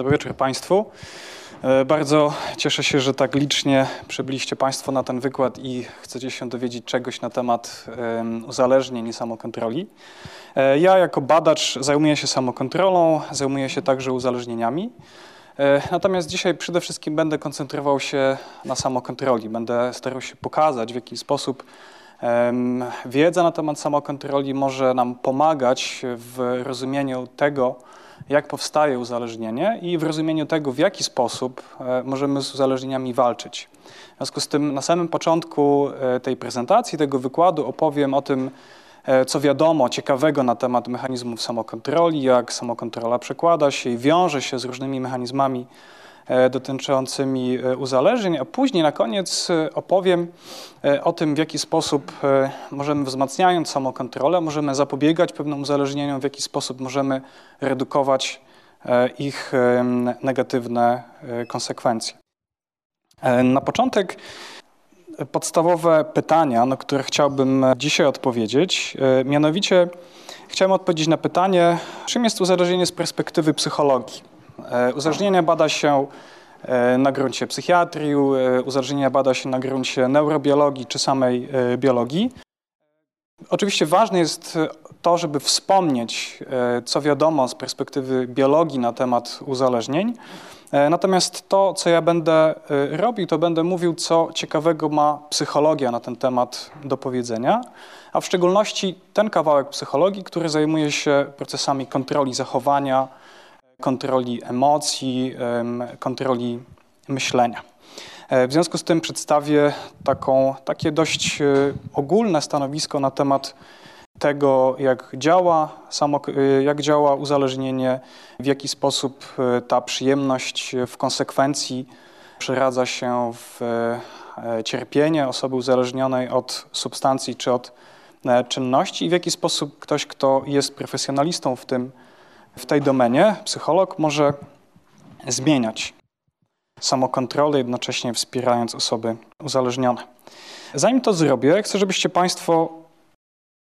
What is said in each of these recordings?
Dobry wieczór Państwu. E, bardzo cieszę się, że tak licznie przybyliście Państwo na ten wykład i chcecie się dowiedzieć czegoś na temat uzależnień i samokontroli. E, ja jako badacz zajmuję się samokontrolą, zajmuję się także uzależnieniami. E, natomiast dzisiaj przede wszystkim będę koncentrował się na samokontroli. Będę starał się pokazać, w jaki sposób wiedza na temat samokontroli może nam pomagać w rozumieniu tego, jak powstaje uzależnienie i w rozumieniu tego, w jaki sposób e, możemy z uzależnieniami walczyć. W związku z tym na samym początku e, tej prezentacji, tego wykładu opowiem o tym, e, co wiadomo ciekawego na temat mechanizmów samokontroli, jak samokontrola przekłada się i wiąże się z różnymi mechanizmami dotyczącymi e, uzależnień, a później na koniec e, opowiem o tym, w jaki sposób możemy wzmacniając samokontrolę, możemy zapobiegać pewnym uzależnieniom, w jaki sposób możemy redukować ich negatywne konsekwencje. Na początek podstawowe pytania, na które chciałbym dzisiaj odpowiedzieć. Mianowicie chciałem odpowiedzieć na pytanie, czym jest uzależnienie z perspektywy psychologii. E, uzależnienia bada się e, na gruncie psychiatrii, e, uzależnienia bada się na gruncie neurobiologii czy samej biologii. Oczywiście ważne jest to, żeby wspomnieć, co wiadomo z perspektywy biologii na temat uzależnień. Natomiast to, co ja będę robił, to będę mówił, co ciekawego ma psychologia na ten temat do powiedzenia, a w szczególności ten kawałek psychologii, który zajmuje się procesami kontroli zachowania, kontroli emocji, kontroli myślenia. E, w związku z tym przedstawię taką, takie dość e, ogólne stanowisko na temat tego, jak działa, samo, e, jak działa uzależnienie, w jaki sposób ta przyjemność w konsekwencji przeradza się w cierpienie osoby uzależnionej od substancji czy od czynności i w jaki sposób ktoś, kto jest profesjonalistą w tym, w tej domenie psycholog może zmieniać samokontrolę, jednocześnie wspierając osoby uzależnione. Zanim to zrobię, chcę, żebyście Państwo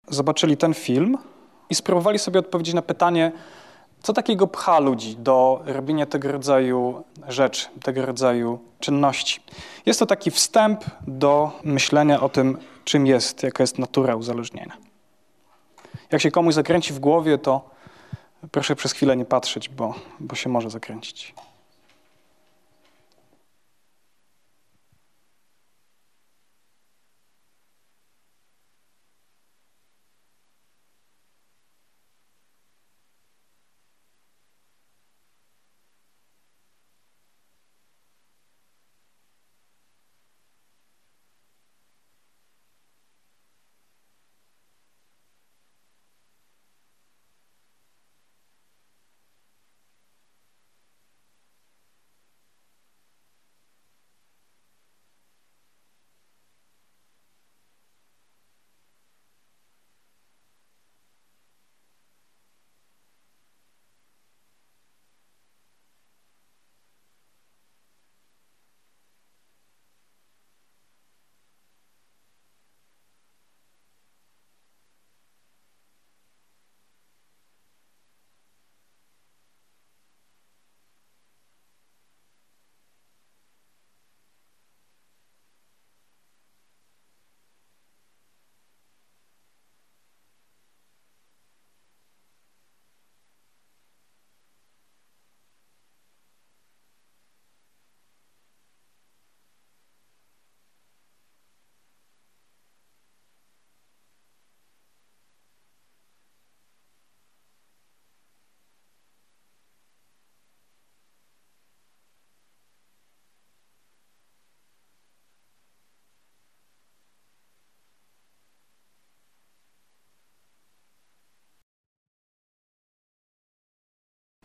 zobaczyli ten film i spróbowali sobie odpowiedzieć na pytanie, co takiego pcha ludzi do robienia tego rodzaju rzeczy, tego rodzaju czynności. Jest to taki wstęp do myślenia o tym, czym jest, jaka jest natura uzależnienia. Jak się komuś zakręci w głowie, to Proszę przez chwilę nie patrzeć, bo, bo się może zakręcić.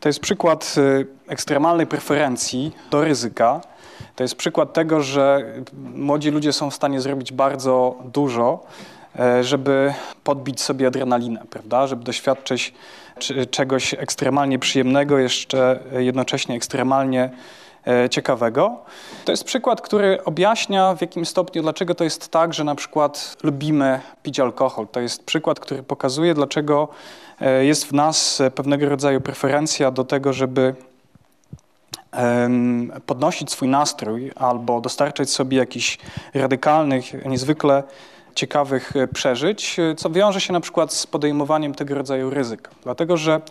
To jest przykład y, ekstremalnej preferencji do ryzyka. To jest przykład tego, że młodzi ludzie są w stanie zrobić bardzo dużo, e, żeby podbić sobie adrenalinę, prawda? Żeby doświadczyć czegoś ekstremalnie przyjemnego, jeszcze jednocześnie ekstremalnie ciekawego. To jest przykład, który objaśnia w jakim stopniu, dlaczego to jest tak, że na przykład lubimy pić alkohol. To jest przykład, który pokazuje, dlaczego E, jest w nas pewnego rodzaju preferencja do tego, żeby podnosić swój nastrój albo dostarczać sobie jakichś radykalnych, niezwykle ciekawych e, przeżyć, e, co wiąże się na przykład z podejmowaniem tego rodzaju ryzyka. Dlatego, że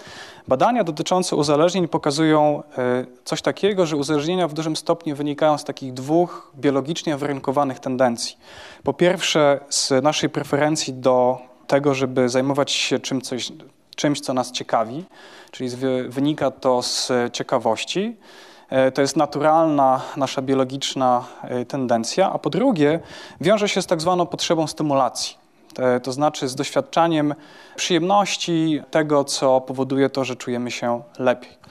badania dotyczące uzależnień pokazują e, coś takiego, że uzależnienia w dużym stopniu wynikają z takich dwóch biologicznie warunkowanych tendencji. Po pierwsze, z naszej preferencji do tego, żeby zajmować się czym coś, czymś, co nas ciekawi, czyli wynika to z ciekawości. E, to jest naturalna nasza biologiczna e, tendencja, a po drugie wiąże się z tak zwaną potrzebą stymulacji. To znaczy z doświadczaniem przyjemności tego, co powoduje to, że czujemy się lepiej.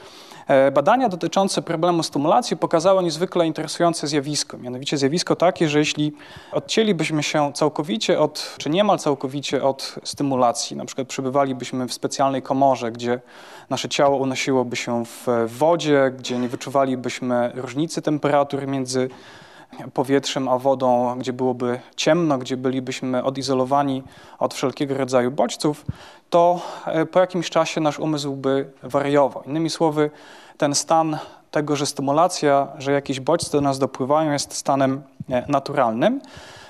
E, badania dotyczące problemu stymulacji pokazały niezwykle interesujące zjawisko. Mianowicie zjawisko takie, że jeśli odcięlibyśmy się całkowicie od, czy niemal całkowicie od stymulacji, na przykład przebywalibyśmy w specjalnej komorze, gdzie nasze ciało unosiłoby się w wodzie, gdzie nie wyczuwalibyśmy różnicy temperatur między powietrzem a wodą, gdzie byłoby ciemno, gdzie bylibyśmy odizolowani od wszelkiego rodzaju bodźców, to e, po jakimś czasie nasz umysł by wariował. Innymi słowy, ten stan tego, że stymulacja, że jakieś bodźce do nas dopływają, jest stanem e, naturalnym.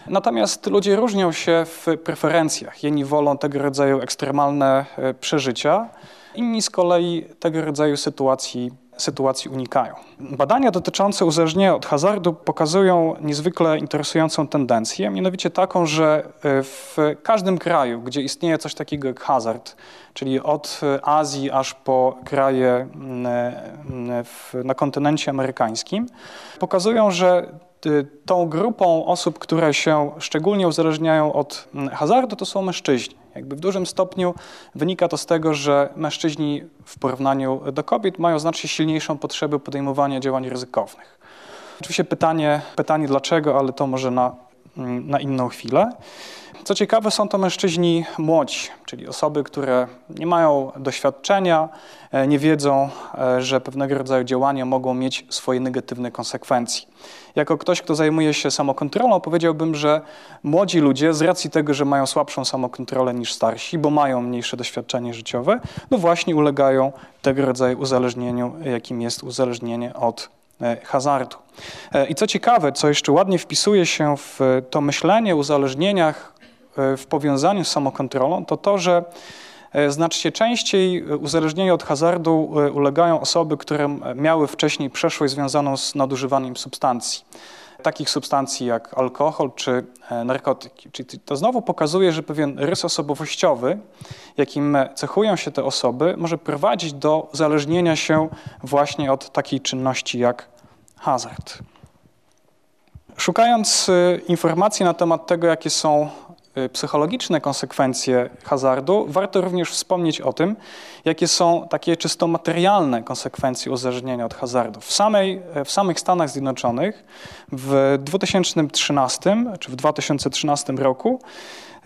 Natomiast ludzie różnią się w preferencjach. Jedni wolą tego rodzaju ekstremalne e, przeżycia, inni z kolei tego rodzaju sytuacji sytuacji unikają. Badania dotyczące uzależnienia od hazardu pokazują niezwykle interesującą tendencję, mianowicie taką, że e, w każdym kraju, gdzie istnieje coś takiego jak hazard, czyli od Azji aż po kraje na kontynencie amerykańskim, pokazują, że tą grupą osób, które się szczególnie uzależniają od mm, hazardu, to są mężczyźni. Jakby w dużym stopniu wynika to z tego, że mężczyźni w porównaniu do kobiet mają znacznie silniejszą potrzebę podejmowania działań ryzykownych. Oczywiście pytanie, pytanie dlaczego, ale to może na, mm, na inną chwilę. Co ciekawe, są to mężczyźni młodzi, czyli osoby, które nie mają doświadczenia, e, nie wiedzą, e, że pewnego rodzaju działania mogą mieć swoje negatywne konsekwencje. Jako ktoś, kto zajmuje się samokontrolą, powiedziałbym, że młodzi ludzie z racji tego, że mają słabszą samokontrolę niż starsi, bo mają mniejsze doświadczenie życiowe, no właśnie ulegają tego rodzaju uzależnieniu, jakim jest uzależnienie od e, hazardu. I co ciekawe, co jeszcze ładnie wpisuje się w to myślenie o uzależnieniach w powiązaniu z samokontrolą, to to, że e, znacznie częściej uzależnieniu od hazardu e, ulegają osoby, które miały wcześniej przeszłość związaną z nadużywaniem substancji. Takich substancji jak alkohol czy narkotyki. Czyli to znowu pokazuje, że pewien rys osobowościowy, jakim cechują się te osoby, może prowadzić do uzależnienia się właśnie od takiej czynności jak hazard. Szukając informacji na temat tego, jakie są psychologiczne konsekwencje hazardu, warto również wspomnieć o tym, jakie są takie czysto materialne konsekwencje uzależnienia od hazardu. W, samej, w samych Stanach Zjednoczonych w 2013 czy w 2013 roku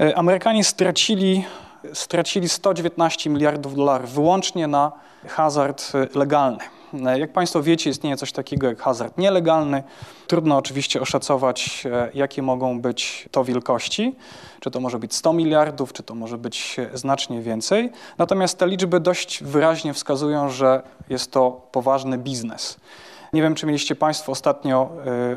y, Amerykanie stracili, stracili 119 miliardów dolarów wyłącznie na hazard y, legalny. Jak Państwo wiecie, istnieje coś takiego jak hazard nielegalny. Trudno oczywiście oszacować, e, jakie mogą być to wielkości. Czy to może być 100 miliardów, czy to może być znacznie więcej. Natomiast te liczby dość wyraźnie wskazują, że jest to poważny biznes. Nie wiem, czy mieliście Państwo ostatnio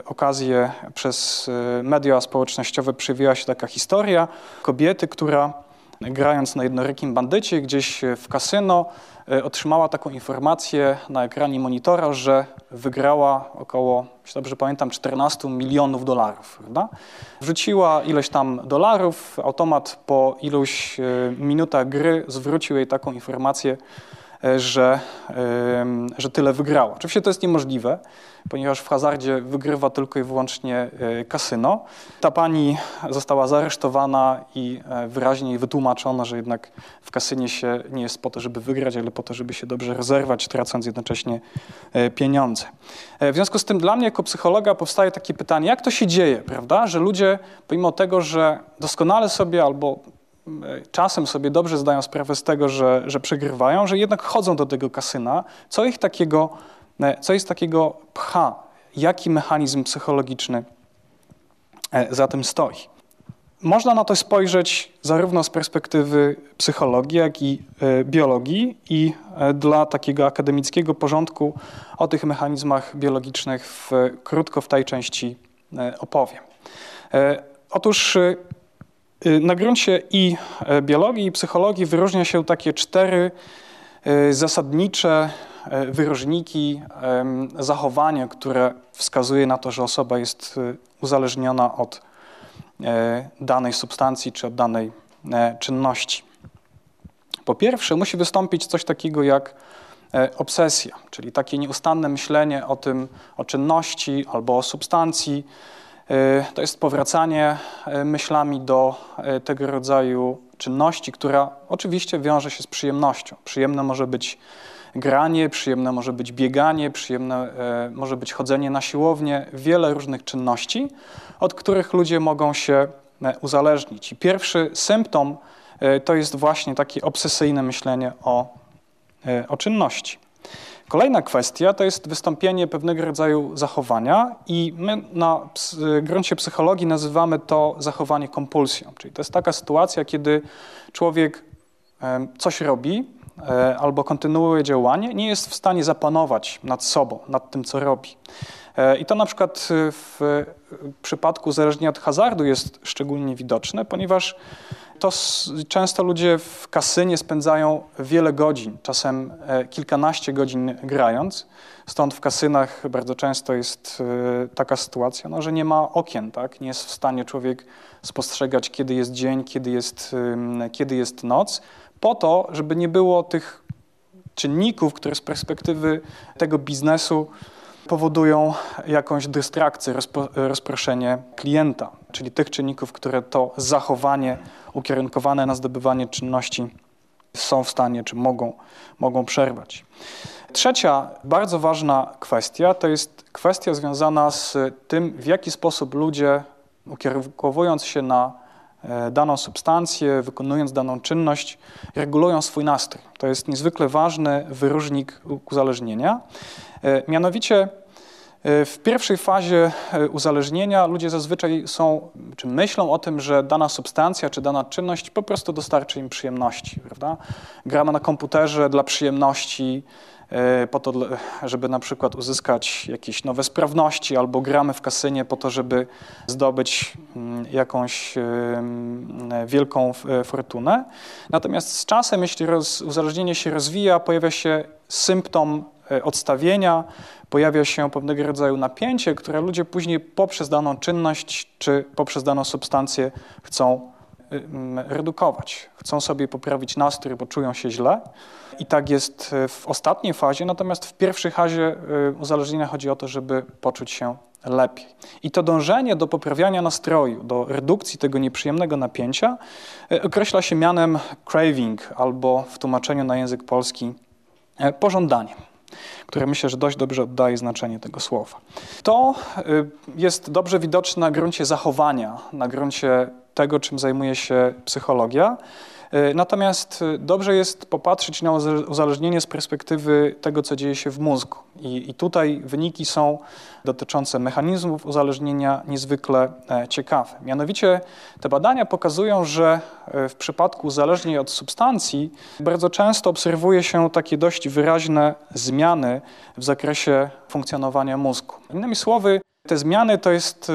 okazję przez media społecznościowe przewijała się taka historia kobiety, która grając na jednorykim bandycie gdzieś w kasyno E, otrzymała taką informację na ekranie monitora, że wygrała około, jeśli dobrze pamiętam, 14 milionów dolarów. Prawda? Wrzuciła ileś tam dolarów, automat po iluś e, minutach gry zwrócił jej taką informację, E, że, że tyle wygrała. Oczywiście to jest niemożliwe, ponieważ w hazardzie wygrywa tylko i wyłącznie e, kasyno. Ta pani została zaresztowana i e, wyraźnie wytłumaczono, że jednak w kasynie się nie jest po to, żeby wygrać, ale po to, żeby się dobrze rozerwać, tracąc jednocześnie pieniądze. W związku z tym dla mnie jako psychologa powstaje takie pytanie, jak to się dzieje, prawda, że ludzie pomimo tego, że doskonale sobie albo czasem sobie dobrze zdają sprawę z tego, że, że przegrywają, że jednak chodzą do tego kasyna. Co ich takiego, e, co jest takiego pcha? Jaki mechanizm psychologiczny e, za tym stoi? można na to spojrzeć zarówno z perspektywy psychologii, jak i e, biologii i e, dla takiego akademickiego porządku o tych mechanizmach biologicznych w, krótko w tej części e, opowiem. Otóż na gruncie i biologii, i psychologii wyróżnia się takie cztery zasadnicze wyróżniki zachowania, które wskazuje na to, że osoba jest uzależniona od E, danej substancji czy od danej e, czynności. Po pierwsze, musi wystąpić coś takiego jak e, obsesja, czyli takie nieustanne myślenie o tym, o czynności albo o substancji. To jest powracanie myślami do tego rodzaju czynności, która oczywiście wiąże się z przyjemnością. Przyjemne może być granie, przyjemne może być bieganie, przyjemne może być chodzenie na siłownię, wiele różnych czynności, od których ludzie mogą się e, uzależnić. I pierwszy symptom e, to jest właśnie takie obsesyjne myślenie o, e, o czynności. Kolejna kwestia to jest wystąpienie pewnego rodzaju zachowania i my na gruncie psychologii nazywamy to zachowanie kompulsją. Czyli to jest taka sytuacja, kiedy człowiek coś robi albo kontynuuje działanie, nie jest w stanie zapanować nad sobą, nad tym, co robi. E, I to na przykład e, w przypadku uzależnienia od hazardu jest szczególnie widoczne, ponieważ to często ludzie w kasynie spędzają wiele godzin, czasem e, kilkanaście godzin grając. Stąd w kasynach bardzo często jest taka sytuacja, no, że nie ma okien, tak? nie jest w stanie człowiek spostrzegać, kiedy jest dzień, kiedy jest, kiedy jest noc, po to, żeby nie było tych czynników, które z perspektywy tego biznesu powodują jakąś dystrakcję, rozpo, rozproszenie klienta, czyli tych czynników, które to zachowanie ukierunkowane na zdobywanie czynności są w stanie czy mogą, mogą przerwać. Trzecia bardzo ważna kwestia to jest kwestia związana z tym, w jaki sposób ludzie ukierunkowując się na daną substancję, wykonując daną czynność, regulują swój nastrój. To jest niezwykle ważny wyróżnik uzależnienia. E, mianowicie e, w pierwszej fazie e, uzależnienia ludzie zazwyczaj są, czy myślą o tym, że dana substancja czy dana czynność po prostu dostarczy im przyjemności. Prawda? Gramy na komputerze dla przyjemności, po to, żeby na przykład uzyskać jakieś nowe sprawności, albo gramy w kasynie po to, żeby zdobyć mm, jakąś wielką fortunę. Natomiast z czasem, jeśli uzależnienie się rozwija, pojawia się symptom E, odstawienia, pojawia się pewnego rodzaju napięcie, które ludzie później poprzez daną czynność czy poprzez daną substancję chcą redukować. Chcą sobie poprawić nastrój, bo czują się źle. I tak jest e, w ostatniej fazie, natomiast w pierwszej fazie e, uzależnienia chodzi o to, żeby poczuć się lepiej. I to dążenie do poprawiania nastroju, do redukcji tego nieprzyjemnego napięcia określa się mianem craving albo w tłumaczeniu na język polski pożądaniem które myślę, że dość dobrze oddaje znaczenie tego słowa. To y, jest dobrze widoczne na gruncie zachowania, na gruncie tego, czym zajmuje się psychologia. E, natomiast e, dobrze jest popatrzeć na uzależnienie z perspektywy tego, co dzieje się w mózgu. I, I, tutaj wyniki są dotyczące mechanizmów uzależnienia niezwykle e, ciekawe. Mianowicie te badania pokazują, że w przypadku uzależnień od substancji bardzo często obserwuje się takie dość wyraźne zmiany w zakresie funkcjonowania mózgu. Innymi słowy, te zmiany to jest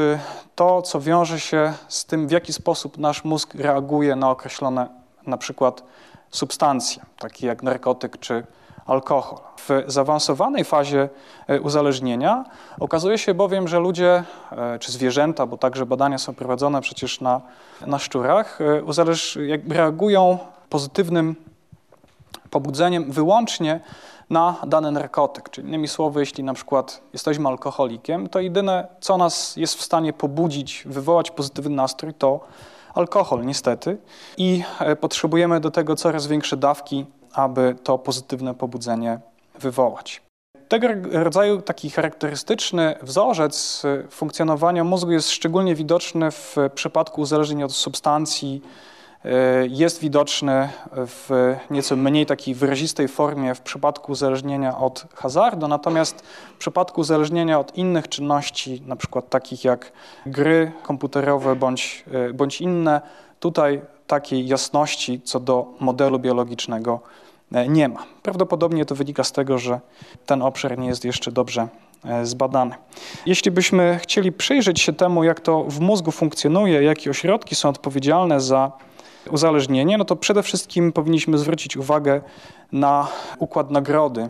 to, co wiąże się z tym, w jaki sposób nasz mózg reaguje na określone na przykład substancje, takie jak narkotyk czy alkohol. W zaawansowanej fazie e, uzależnienia okazuje się bowiem, że ludzie e, czy zwierzęta, bo także badania są prowadzone przecież na, na szczurach, e, uzależ, reagują pozytywnym pobudzeniem wyłącznie na dany narkotyk. Czyli innymi słowy, jeśli na przykład jesteśmy alkoholikiem, to jedyne, co nas jest w stanie pobudzić, wywołać pozytywny nastrój, to alkohol niestety i e, potrzebujemy do tego coraz większe dawki, aby to pozytywne pobudzenie wywołać. Tego rodzaju taki charakterystyczny wzorzec funkcjonowania mózgu jest szczególnie widoczny w przypadku uzależnień od substancji jest widoczny w nieco mniej takiej wyrazistej formie w przypadku uzależnienia od hazardu, natomiast w przypadku uzależnienia od innych czynności, na przykład takich jak gry komputerowe bądź, bądź inne, tutaj takiej jasności co do modelu biologicznego nie ma. Prawdopodobnie to wynika z tego, że ten obszar nie jest jeszcze dobrze E, zbadane. Jeśli byśmy chcieli przyjrzeć się temu, jak to w mózgu funkcjonuje, jakie ośrodki są odpowiedzialne za uzależnienie, no to przede wszystkim powinniśmy zwrócić uwagę na układ nagrody,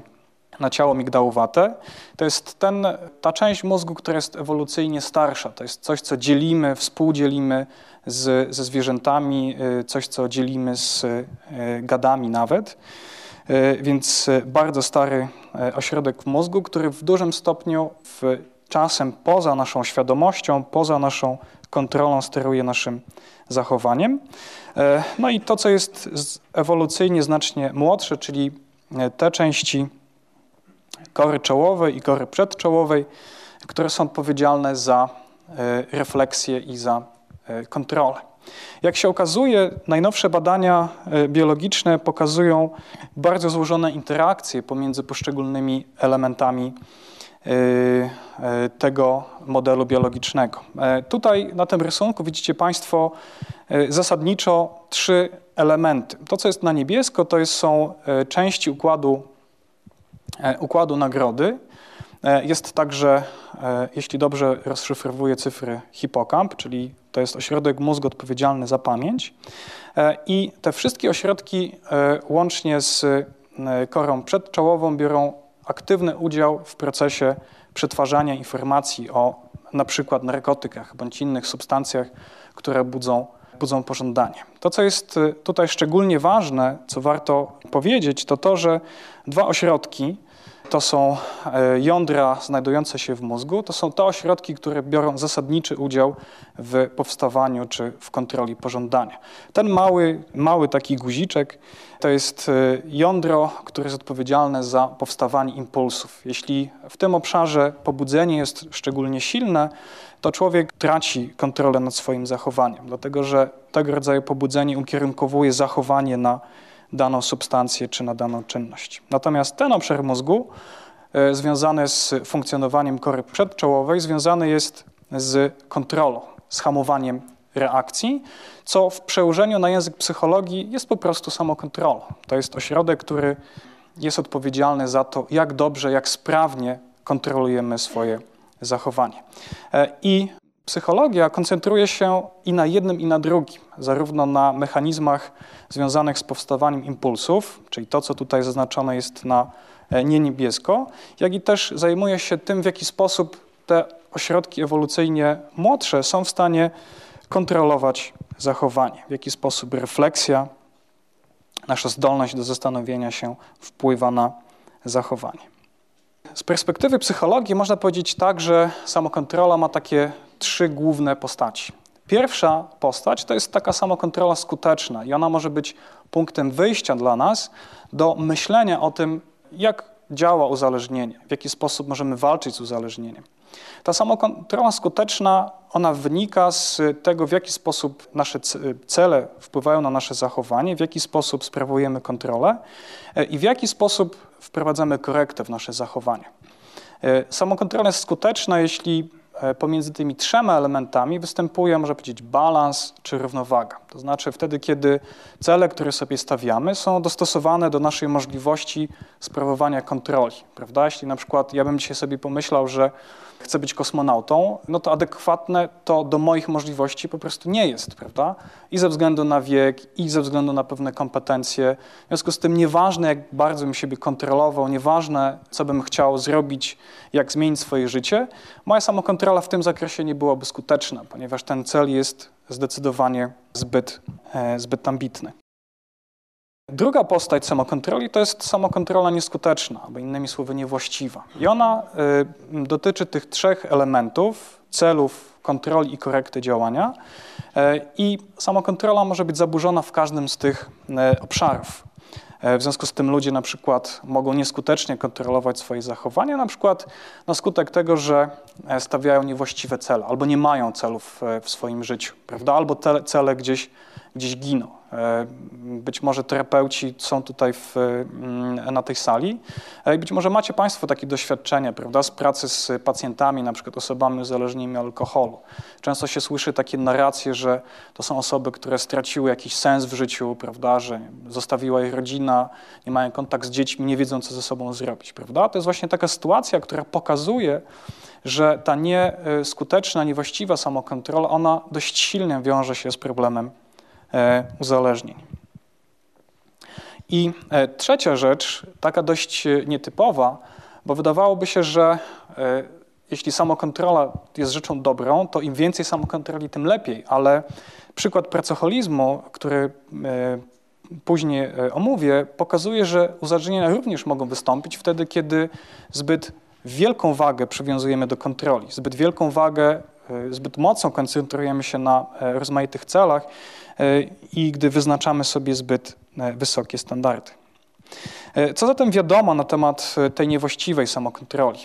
na ciało migdałowate. To jest ten, ta część mózgu, która jest ewolucyjnie starsza. To jest coś, co dzielimy, współdzielimy z, ze zwierzętami, e, coś, co dzielimy z e, gadami nawet. E, więc bardzo stary ośrodek w mózgu, który w dużym stopniu w czasem poza naszą świadomością, poza naszą kontrolą steruje naszym zachowaniem. No i to, co jest ewolucyjnie znacznie młodsze, czyli te części kory czołowej i kory przedczołowej, które są odpowiedzialne za refleksję i za kontrolę. Jak się okazuje, najnowsze badania e, biologiczne pokazują bardzo złożone interakcje pomiędzy poszczególnymi elementami e, e, tego modelu biologicznego. Tutaj na tym rysunku widzicie Państwo zasadniczo trzy elementy. To, co jest na niebiesko, to jest, są części układu, układu nagrody. Jest także, jeśli dobrze rozszyfrowuję cyfry, hipokamp, czyli to jest ośrodek mózgu odpowiedzialny za pamięć. E, I te wszystkie ośrodki e, łącznie z e, korą przedczołową biorą aktywny udział w procesie przetwarzania informacji o na przykład narkotykach bądź innych substancjach, które budzą, budzą pożądanie. To, co jest tutaj szczególnie ważne, co warto powiedzieć, to to, że dwa ośrodki, to są e, jądra znajdujące się w mózgu, to są te ośrodki, które biorą zasadniczy udział w powstawaniu czy w kontroli pożądania. Ten mały, mały taki guziczek to jest e, jądro, które jest odpowiedzialne za powstawanie impulsów. Jeśli w tym obszarze pobudzenie jest szczególnie silne, to człowiek traci kontrolę nad swoim zachowaniem, dlatego że tego rodzaju pobudzenie ukierunkowuje zachowanie na daną substancję czy na daną czynność. Natomiast ten obszar mózgu e, związany z funkcjonowaniem kory przedczołowej związany jest z kontrolą, z hamowaniem reakcji, co w przełożeniu na język psychologii jest po prostu samokontrolą. To jest ośrodek, który jest odpowiedzialny za to, jak dobrze, jak sprawnie kontrolujemy swoje zachowanie. E, I Psychologia koncentruje się i na jednym, i na drugim, zarówno na mechanizmach związanych z powstawaniem impulsów, czyli to, co tutaj zaznaczone jest na e, nie niebiesko, jak i też zajmuje się tym, w jaki sposób te ośrodki ewolucyjnie młodsze są w stanie kontrolować zachowanie, w jaki sposób refleksja, nasza zdolność do zastanowienia się wpływa na zachowanie. Z perspektywy psychologii można powiedzieć tak, że samokontrola ma takie trzy główne postaci. Pierwsza postać to jest taka samokontrola skuteczna i ona może być punktem wyjścia dla nas do myślenia o tym, jak działa uzależnienie, w jaki sposób możemy walczyć z uzależnieniem. Ta samokontrola skuteczna, ona wynika z tego, w jaki sposób nasze cele wpływają na nasze zachowanie, w jaki sposób sprawujemy kontrolę e, i w jaki sposób wprowadzamy korektę w nasze zachowanie. E, samokontrola jest skuteczna, jeśli pomiędzy tymi trzema elementami występuje, można powiedzieć, balans czy równowaga. To znaczy wtedy, kiedy cele, które sobie stawiamy, są dostosowane do naszej możliwości sprawowania kontroli. Prawda? Jeśli na przykład ja bym dzisiaj sobie pomyślał, że chcę być kosmonautą, no to adekwatne to do moich możliwości po prostu nie jest, prawda? I ze względu na wiek, i ze względu na pewne kompetencje. W związku z tym nieważne, jak bardzo bym siebie kontrolował, nieważne, co bym chciał zrobić, jak zmienić swoje życie, moja samokontrola w tym zakresie nie byłaby skuteczna, ponieważ ten cel jest zdecydowanie zbyt, e, zbyt ambitny. Druga postać samokontroli to jest samokontrola nieskuteczna, albo innymi słowy niewłaściwa. I ona y, dotyczy tych trzech elementów, celów kontroli i korekty działania. Y, I samokontrola może być zaburzona w każdym z tych y, obszarów. W związku z tym ludzie na przykład mogą nieskutecznie kontrolować swoje zachowania, na przykład na skutek tego, że stawiają niewłaściwe cele albo nie mają celów w swoim życiu, prawda? albo te cele gdzieś gdzieś giną. E, być może terapeuci są tutaj w, mm, na tej sali i być może macie Państwo takie doświadczenie prawda, z pracy z pacjentami, na przykład osobami uzależnionymi od alkoholu. Często się słyszy takie narracje, że to są osoby, które straciły jakiś sens w życiu, prawda, że zostawiła ich rodzina, nie mają kontakt z dziećmi, nie wiedzą, co ze sobą zrobić. Prawda? To jest właśnie taka sytuacja, która pokazuje, że ta nieskuteczna, niewłaściwa samokontrola, ona dość silnie wiąże się z problemem e, uzależnień. I e, trzecia rzecz, taka dość nietypowa, bo wydawałoby się, że e, jeśli samokontrola jest rzeczą dobrą, to im więcej samokontroli, tym lepiej, ale przykład pracoholizmu, który później omówię, pokazuje, że uzależnienia również mogą wystąpić wtedy, kiedy zbyt wielką wagę przywiązujemy do kontroli, zbyt wielką wagę, e, zbyt mocno koncentrujemy się na e, rozmaitych celach e, i gdy wyznaczamy sobie zbyt wysokie standardy. Co zatem wiadomo na temat tej niewłaściwej samokontroli?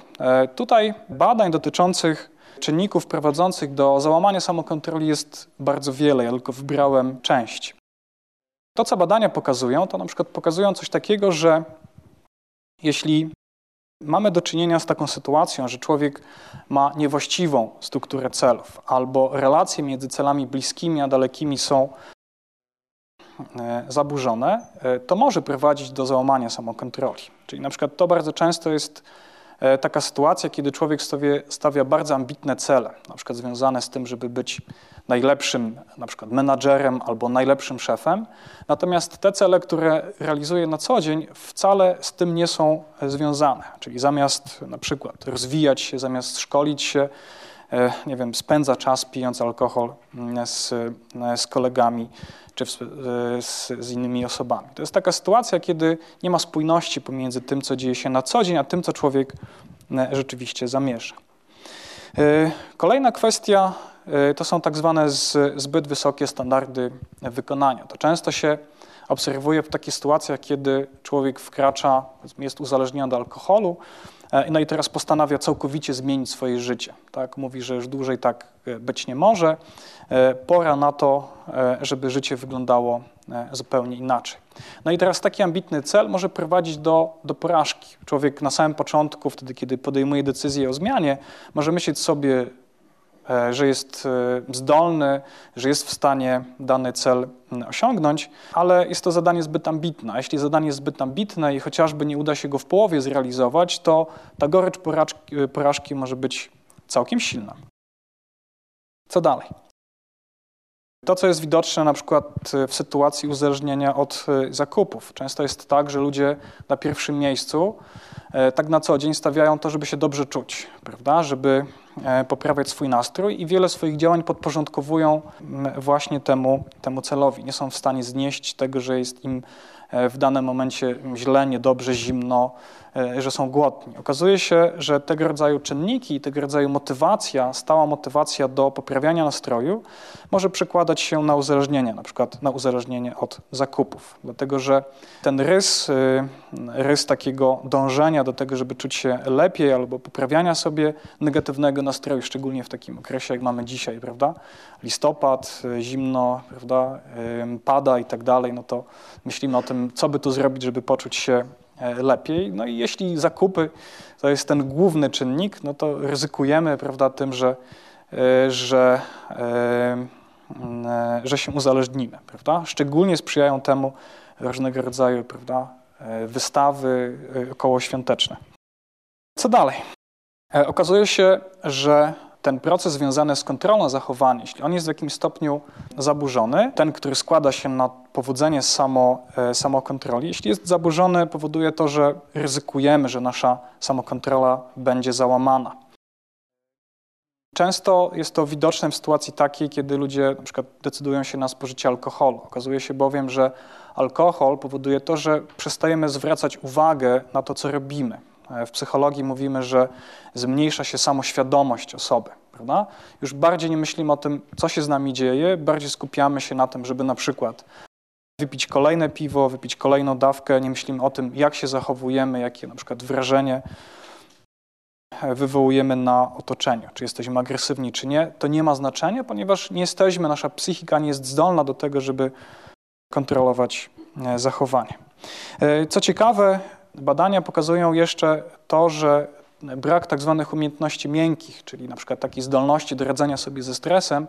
Tutaj badań dotyczących czynników prowadzących do załamania samokontroli jest bardzo wiele, ja tylko wybrałem część. To, co badania pokazują, to na przykład pokazują coś takiego, że jeśli Mamy do czynienia z taką sytuacją, że człowiek ma niewłaściwą strukturę celów, albo relacje między celami bliskimi a dalekimi są e, zaburzone, e, to może prowadzić do załamania samokontroli. Czyli na przykład to bardzo często jest E, taka sytuacja, kiedy człowiek stawia, stawia bardzo ambitne cele, na przykład związane z tym, żeby być najlepszym na przykład menadżerem albo najlepszym szefem, natomiast te cele, które realizuje na co dzień, wcale z tym nie są związane. Czyli zamiast na przykład rozwijać się, zamiast szkolić się, e, nie wiem, spędza czas pijąc alkohol mm, z, z kolegami, czy w, e, z, z, innymi osobami. To jest taka sytuacja, kiedy nie ma spójności pomiędzy tym, co dzieje się na co dzień, a tym, co człowiek e, rzeczywiście zamierza. E, kolejna kwestia to są tak zwane zbyt wysokie standardy wykonania. To często się obserwuje w takich sytuacjach, kiedy człowiek wkracza, jest uzależniony od alkoholu, no i teraz postanawia całkowicie zmienić swoje życie. Tak? Mówi, że już dłużej tak być nie może. Pora na to, E, żeby życie wyglądało e, zupełnie inaczej. No i teraz taki ambitny cel może prowadzić do, do porażki. Człowiek na samym początku, wtedy kiedy podejmuje decyzję o zmianie, może myśleć sobie, e, że jest zdolny, że jest w stanie dany cel osiągnąć, ale jest to zadanie zbyt ambitne. A jeśli zadanie jest zbyt ambitne i chociażby nie uda się go w połowie zrealizować, to ta gorycz porażki, porażki może być całkiem silna. Co dalej? To, co jest widoczne na przykład w sytuacji uzależnienia od e, zakupów. Często jest tak, że ludzie na pierwszym miejscu e, tak na co dzień stawiają to, żeby się dobrze czuć, prawda? żeby e, poprawiać swój nastrój i wiele swoich działań podporządkowują właśnie temu, temu celowi. Nie są w stanie znieść tego, że jest im w danym momencie źle, niedobrze, zimno, E, że są głodni. Okazuje się, że tego rodzaju czynniki, tego rodzaju motywacja, stała motywacja do poprawiania nastroju może przekładać się na uzależnienie, na przykład na uzależnienie od zakupów. Dlatego, że ten rys, y, rys takiego dążenia do tego, żeby czuć się lepiej albo poprawiania sobie negatywnego nastroju, szczególnie w takim okresie, jak mamy dzisiaj, prawda? Listopad, y, zimno, prawda? Pada i tak dalej, no to myślimy o tym, co by tu zrobić, żeby poczuć się E, lepiej. No i jeśli zakupy to jest ten główny czynnik, no to ryzykujemy prawda, tym, że, e, że, e, że się uzależnimy. Prawda? Szczególnie sprzyjają temu różnego rodzaju prawda, wystawy okołoświąteczne. Co dalej? Okazuje się, że ten proces związany z kontrolą zachowania, jeśli on jest w jakimś stopniu zaburzony, ten, który składa się na powodzenie samo, e, samokontroli, jeśli jest zaburzony, powoduje to, że ryzykujemy, że nasza samokontrola będzie załamana. Często jest to widoczne w sytuacji takiej, kiedy ludzie na przykład decydują się na spożycie alkoholu. Okazuje się bowiem, że alkohol powoduje to, że przestajemy zwracać uwagę na to, co robimy. E, w psychologii mówimy, że zmniejsza się samoświadomość osoby. Prawda? Już bardziej nie myślimy o tym, co się z nami dzieje, bardziej skupiamy się na tym, żeby na przykład wypić kolejne piwo, wypić kolejną dawkę, nie myślimy o tym, jak się zachowujemy, jakie na przykład wrażenie wywołujemy na otoczeniu, czy jesteśmy agresywni, czy nie, to nie ma znaczenia, ponieważ nie jesteśmy, nasza psychika nie jest zdolna do tego, żeby kontrolować e, zachowanie. E, co ciekawe, badania pokazują jeszcze to, że brak tak zwanych umiejętności miękkich, czyli na przykład takiej zdolności do radzenia sobie ze stresem,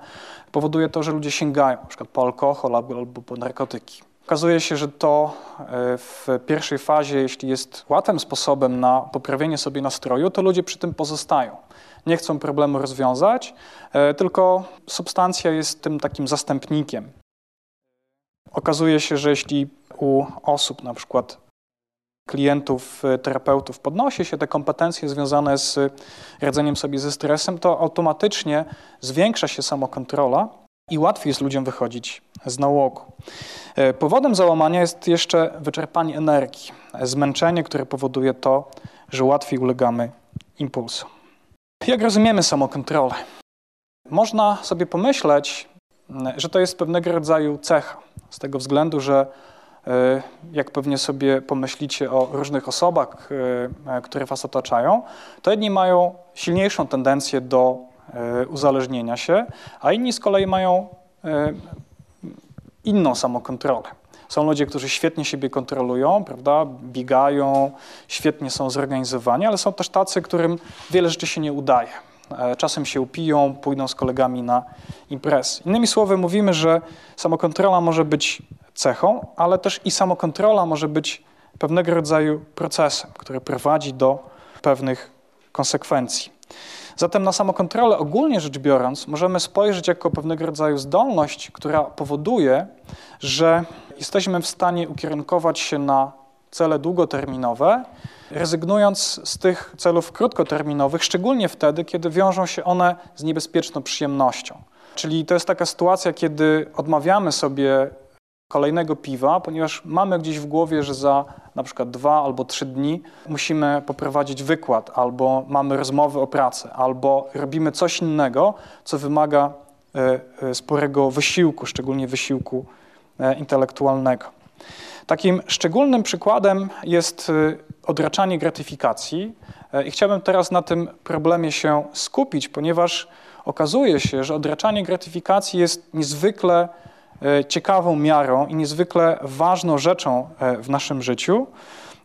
powoduje to, że ludzie sięgają na przykład po alkohol albo, po narkotyki. Okazuje się, że to e, w pierwszej fazie, jeśli jest łatwym sposobem na poprawienie sobie nastroju, to ludzie przy tym pozostają. Nie chcą problemu rozwiązać, e, tylko substancja jest tym takim zastępnikiem. Okazuje się, że jeśli u osób, na przykład klientów, e, terapeutów podnosi się te kompetencje związane z radzeniem sobie ze stresem, to automatycznie zwiększa się samokontrola i łatwiej jest ludziom wychodzić z nałogu. E, powodem załamania jest jeszcze wyczerpanie energii, zmęczenie, które powoduje to, że łatwiej ulegamy impulsom. Jak rozumiemy samokontrolę? Można sobie pomyśleć, że to jest pewnego rodzaju cecha, z tego względu, że jak pewnie sobie pomyślicie o różnych osobach, e, które was otaczają, to jedni mają silniejszą tendencję do uzależnienia się, a inni z kolei mają inną samokontrolę. Są ludzie, którzy świetnie siebie kontrolują, prawda, biegają, świetnie są zorganizowani, ale są też tacy, którym wiele rzeczy się nie udaje. E, czasem się upiją, pójdą z kolegami na imprez. Innymi słowy, mówimy, że samokontrola może być cechą, ale też i samokontrola może być pewnego rodzaju procesem, który prowadzi do pewnych konsekwencji. Zatem na samokontrolę ogólnie rzecz biorąc możemy spojrzeć jako pewnego rodzaju zdolność, która powoduje, że jesteśmy w stanie ukierunkować się na cele długoterminowe, rezygnując z tych celów krótkoterminowych, szczególnie wtedy, kiedy wiążą się one z niebezpieczną przyjemnością. Czyli to jest taka sytuacja, kiedy odmawiamy sobie kolejnego piwa, ponieważ mamy gdzieś w głowie, że za na przykład dwa albo trzy dni musimy poprowadzić wykład, albo mamy rozmowy o pracy, albo robimy coś innego, co wymaga e, e, sporego wysiłku, szczególnie wysiłku e, intelektualnego. Takim szczególnym przykładem jest odraczanie gratyfikacji i chciałbym teraz na tym problemie się skupić, ponieważ okazuje się, że odraczanie gratyfikacji jest niezwykle ciekawą miarą i niezwykle ważną rzeczą e, w naszym życiu.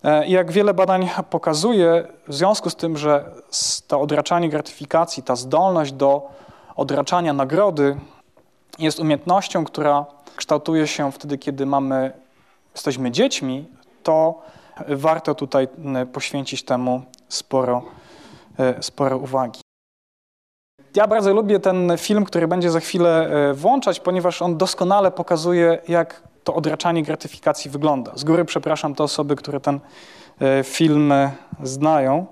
E, I jak wiele badań pokazuje, w związku z tym, że to odraczanie gratyfikacji, ta zdolność do odraczania nagrody jest umiejętnością, która kształtuje się wtedy, kiedy mamy, jesteśmy dziećmi, to warto tutaj poświęcić temu sporo, sporo uwagi. Ja bardzo lubię ten film, który będzie za chwilę e, włączać, ponieważ on doskonale pokazuje, jak to odraczanie gratyfikacji wygląda. Z góry przepraszam te osoby, które ten e, film e, znają.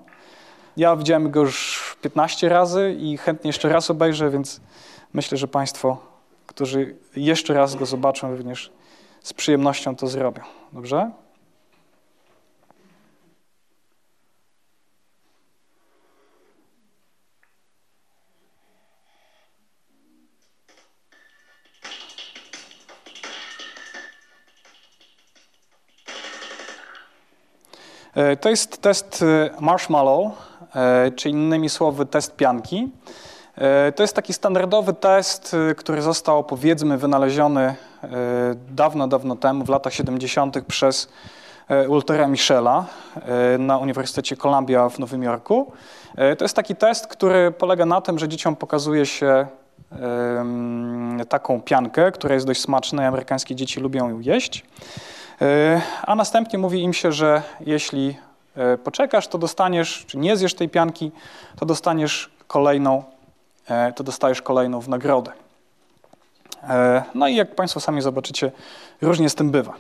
Ja widziałem go już 15 razy i chętnie jeszcze raz obejrzę, więc myślę, że Państwo, którzy jeszcze raz go zobaczą, również z przyjemnością to zrobią. Dobrze? To jest test e, marshmallow, e, czy innymi słowy test pianki. To jest taki standardowy test, który został powiedzmy wynaleziony dawno, dawno temu, w latach 70. przez Waltera Michela na Uniwersytecie Columbia w Nowym Jorku. To jest taki test, który polega na tym, że dzieciom pokazuje się taką piankę, która jest dość smaczna i amerykańskie dzieci lubią ją jeść. E, a następnie mówi im się, że jeśli e, poczekasz, to dostaniesz, czy nie zjesz tej pianki, to dostaniesz kolejną, e, to dostajesz kolejną w nagrodę. No i jak Państwo sami zobaczycie, różnie z tym bywa.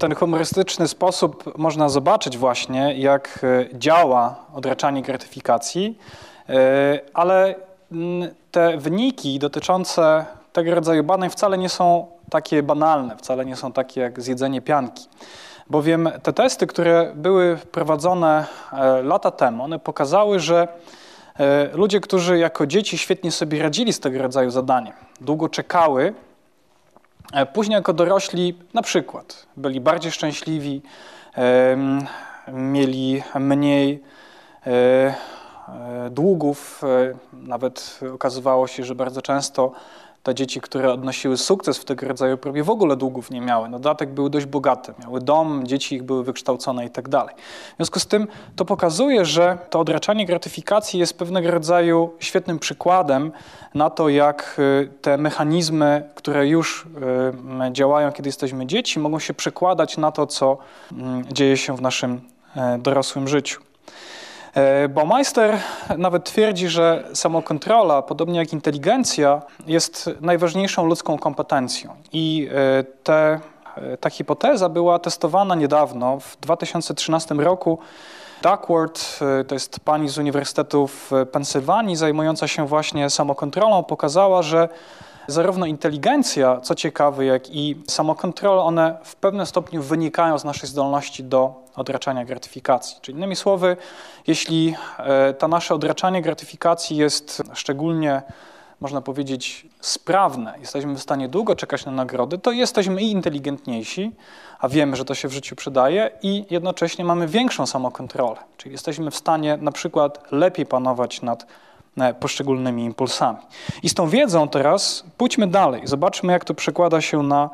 Ten humorystyczny sposób można zobaczyć właśnie, jak działa odraczanie gratyfikacji, ale mm, te wyniki dotyczące tego rodzaju badań wcale nie są takie banalne, wcale nie są takie jak zjedzenie pianki. Bowiem te testy, które były prowadzone e, lata temu, one pokazały, że e, ludzie, którzy jako dzieci świetnie sobie radzili z tego rodzaju zadaniem, długo czekały, e, później jako dorośli na przykład byli bardziej szczęśliwi, mieli mniej długów, nawet okazywało się, że bardzo często te dzieci, które odnosiły sukces w tego rodzaju próbie, w ogóle długów nie miały. No, dodatek były dość bogate, miały dom, dzieci ich były wykształcone i tak dalej. W związku z tym to pokazuje, że to odraczanie gratyfikacji jest pewnego rodzaju świetnym przykładem na to, jak y, te mechanizmy, które już y, działają, kiedy jesteśmy dzieci, mogą się przekładać na to, co mm, dzieje się w naszym e, dorosłym życiu. E, Baumeister nawet twierdzi, że samokontrola, podobnie jak inteligencja, jest najważniejszą ludzką kompetencją. I e, te, e, ta hipoteza była testowana niedawno, w 2013 roku. Duckworth, to jest pani z Uniwersytetu w Pensylwanii, zajmująca się właśnie samokontrolą, pokazała, że zarówno inteligencja, co ciekawe, jak i samokontrola, one w pewnym stopniu wynikają z naszej zdolności do odraczania gratyfikacji. Czyli innymi słowy, jeśli e, to nasze odraczanie gratyfikacji jest szczególnie, można powiedzieć, sprawne, jesteśmy w stanie długo czekać na nagrody, to jesteśmy i inteligentniejsi, a wiemy, że to się w życiu przydaje, i jednocześnie mamy większą samokontrolę. Czyli jesteśmy w stanie na przykład lepiej panować nad poszczególnymi impulsami. I z tą wiedzą teraz pójdźmy dalej, zobaczmy, jak to przekłada się na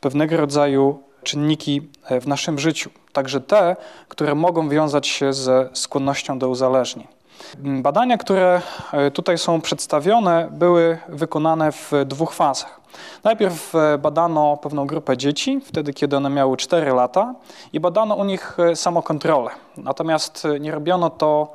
pewnego rodzaju czynniki e, w naszym życiu, także te, które mogą wiązać się ze skłonnością do uzależnień. Badania, które e, tutaj są przedstawione, były wykonane w dwóch fazach. Najpierw e, badano pewną grupę dzieci, wtedy kiedy one miały 4 lata, i badano u nich samokontrolę. Natomiast nie robiono to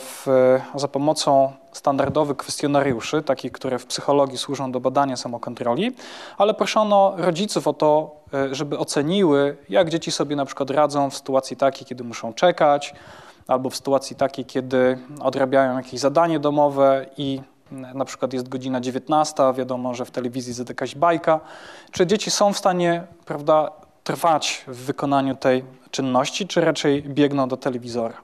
w, za pomocą standardowych kwestionariuszy, takich, które w psychologii służą do badania samokontroli, ale proszono rodziców o to, e, żeby oceniły, jak dzieci sobie na przykład radzą w sytuacji takiej, kiedy muszą czekać, albo w sytuacji takiej, kiedy odrabiają jakieś zadanie domowe i na przykład jest godzina 19, wiadomo, że w telewizji jest jakaś bajka, czy dzieci są w stanie, prawda, trwać w wykonaniu tej czynności, czy raczej biegną do telewizora.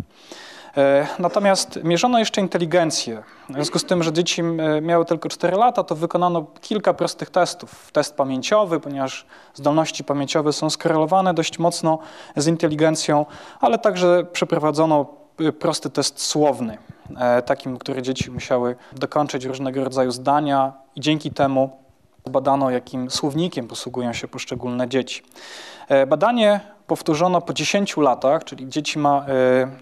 E, natomiast mierzono jeszcze inteligencję. W związku z tym, że dzieci e, miały tylko 4 lata, to wykonano kilka prostych testów. Test pamięciowy, ponieważ zdolności pamięciowe są skorelowane dość mocno z inteligencją, ale także przeprowadzono e, prosty test słowny, takim, który dzieci musiały dokończyć różnego rodzaju zdania i dzięki temu badano, jakim słownikiem posługują się poszczególne dzieci. Badanie powtórzono po 10 latach, czyli dzieci ma,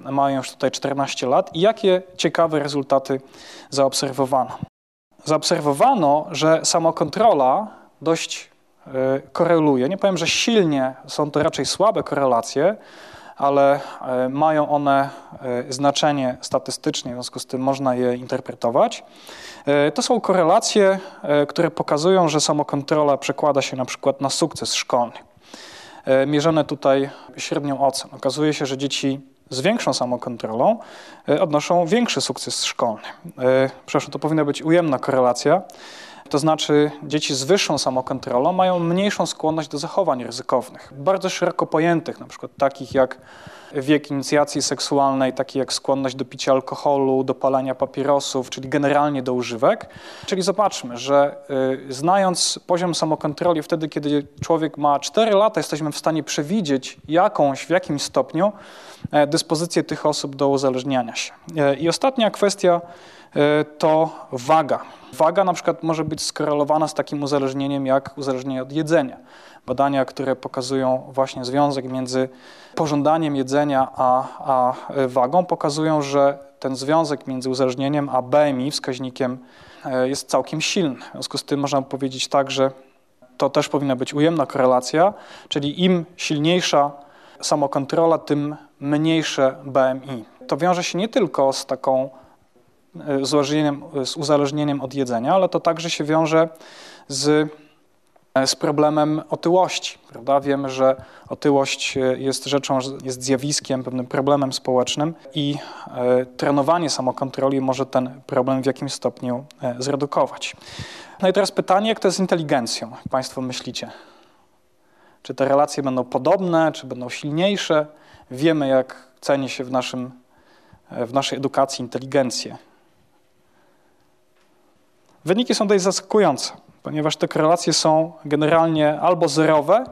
y, mają już tutaj 14 lat i jakie ciekawe rezultaty zaobserwowano. Zaobserwowano, że samokontrola dość y, koreluje. Nie powiem, że silnie, są to raczej słabe korelacje, ale y, mają one znaczenie statystycznie, w związku z tym można je interpretować. To są korelacje, które pokazują, że samokontrola przekłada się na przykład na sukces szkolny. E, mierzone tutaj średnią ocen. Okazuje się, że dzieci z większą samokontrolą e, odnoszą większy sukces szkolny. E, przepraszam, to powinna być ujemna korelacja. To znaczy, dzieci z wyższą samokontrolą mają mniejszą skłonność do zachowań ryzykownych, bardzo szeroko pojętych, na przykład takich jak wiek inicjacji seksualnej, taki jak skłonność do picia alkoholu, do palenia papierosów, czyli generalnie do używek. Czyli zobaczmy, że y, znając poziom samokontroli wtedy, kiedy człowiek ma 4 lata, jesteśmy w stanie przewidzieć jakąś, w jakimś stopniu e, dyspozycję tych osób do uzależniania się. E, I ostatnia kwestia to waga. Waga na przykład może być skorelowana z takim uzależnieniem jak uzależnienie od jedzenia. Badania, które pokazują właśnie związek między pożądaniem jedzenia a, a wagą, pokazują, że ten związek między uzależnieniem a BMI, wskaźnikiem, e, jest całkiem silny. W związku z tym można powiedzieć tak, że to też powinna być ujemna korelacja, czyli im silniejsza samokontrola, tym mniejsze BMI. To wiąże się nie tylko z taką z uzależnieniem, z uzależnieniem od jedzenia, ale to także się wiąże z z problemem otyłości. Prawda? Wiemy, że otyłość jest rzeczą, jest zjawiskiem, pewnym problemem społecznym i e, trenowanie samokontroli może ten problem w jakimś stopniu e, zredukować. No i teraz pytanie, jak to jest z inteligencją, jak Państwo myślicie? Czy te relacje będą podobne, czy będą silniejsze? Wiemy, jak ceni się w, naszym, w naszej edukacji inteligencję. Wyniki są dość zaskakujące, ponieważ te korelacje są generalnie albo zerowe,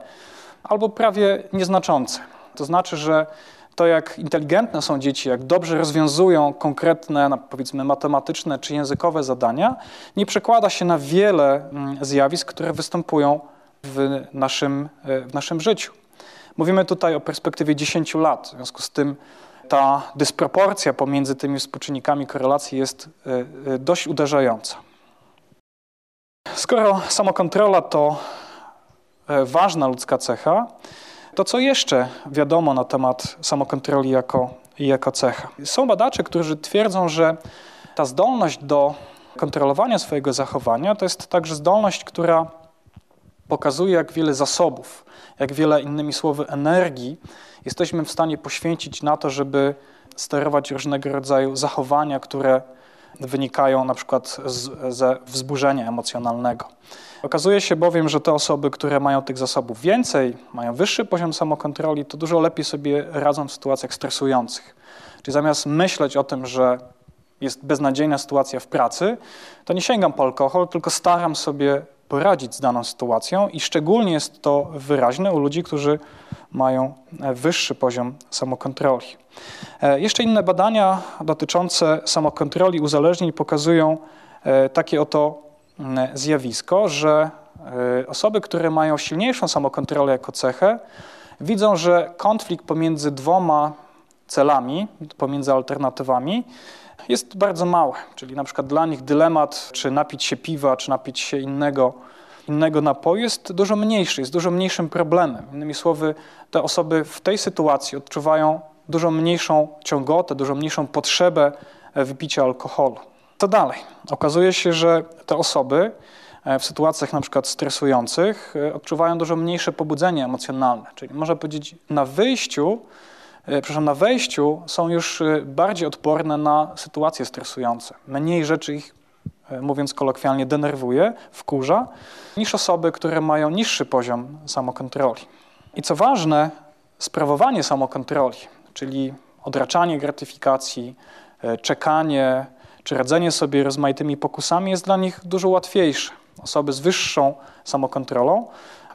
albo prawie nieznaczące. To znaczy, że to jak inteligentne są dzieci, jak dobrze rozwiązują konkretne, powiedzmy, matematyczne czy językowe zadania, nie przekłada się na wiele mm, zjawisk, które występują w naszym, e, w naszym życiu. Mówimy tutaj o perspektywie 10 lat, w związku z tym ta dysproporcja pomiędzy tymi współczynnikami korelacji jest e, e, dość uderzająca. Skoro samokontrola to ważna ludzka cecha, to co jeszcze wiadomo na temat samokontroli jako, jako cecha? Są badacze, którzy twierdzą, że ta zdolność do kontrolowania swojego zachowania to jest także zdolność, która pokazuje, jak wiele zasobów, jak wiele innymi słowy energii jesteśmy w stanie poświęcić na to, żeby sterować różnego rodzaju zachowania, które wynikają na przykład z, ze wzburzenia emocjonalnego. Okazuje się bowiem, że te osoby, które mają tych zasobów więcej, mają wyższy poziom samokontroli, to dużo lepiej sobie radzą w sytuacjach stresujących. Czyli zamiast myśleć o tym, że jest beznadziejna sytuacja w pracy, to nie sięgam po alkohol, tylko staram sobie poradzić z daną sytuacją i szczególnie jest to wyraźne u ludzi, którzy mają wyższy poziom samokontroli. E, jeszcze inne badania dotyczące samokontroli uzależnień pokazują e, takie oto zjawisko, że e, osoby, które mają silniejszą samokontrolę jako cechę, widzą, że konflikt pomiędzy dwoma celami, pomiędzy alternatywami, jest bardzo mały. Czyli na przykład dla nich dylemat, czy napić się piwa, czy napić się innego, innego napoju jest dużo mniejszy, jest dużo mniejszym problemem. Innymi słowy, te osoby w tej sytuacji odczuwają dużo mniejszą ciągotę, dużo mniejszą potrzebę e, wypicia alkoholu. Co dalej? Okazuje się, że te osoby e, w sytuacjach na przykład stresujących e, odczuwają dużo mniejsze pobudzenie emocjonalne. Czyli można powiedzieć, na wyjściu, przepraszam, na wejściu są już bardziej odporne na sytuacje stresujące. Mniej rzeczy ich, mówiąc kolokwialnie, denerwuje, wkurza, niż osoby, które mają niższy poziom samokontroli. I co ważne, sprawowanie samokontroli, czyli odraczanie gratyfikacji, e, czekanie czy radzenie sobie rozmaitymi pokusami jest dla nich dużo łatwiejsze. Osoby z wyższą samokontrolą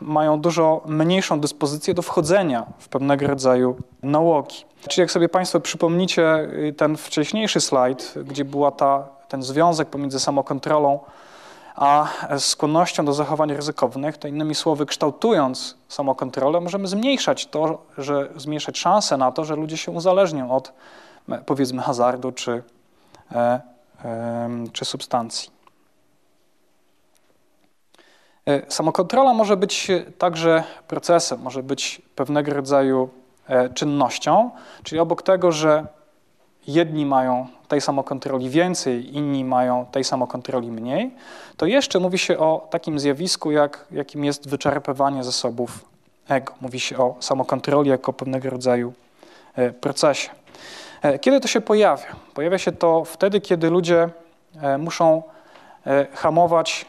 mają dużo mniejszą dyspozycję do wchodzenia w pewnego rodzaju nałogi. Czyli jak sobie Państwo przypomnicie y, ten wcześniejszy slajd, gdzie była ta, ten związek pomiędzy samokontrolą a skłonnością do zachowań ryzykownych, to innymi słowy, kształtując samokontrolę, możemy zmniejszać to, że zmniejszać szanse na to, że ludzie się uzależnią od powiedzmy hazardu czy, e, e, czy substancji. E, samokontrola może być także procesem, może być pewnego rodzaju e, czynnością, czyli obok tego, że jedni mają tej samokontroli więcej, inni mają tej samokontroli mniej, to jeszcze mówi się o takim zjawisku, jak, jakim jest wyczerpywanie zasobów ego. Mówi się o samokontroli jako pewnego rodzaju e, procesie. E, kiedy to się pojawia? Pojawia się to wtedy, kiedy ludzie e, muszą hamować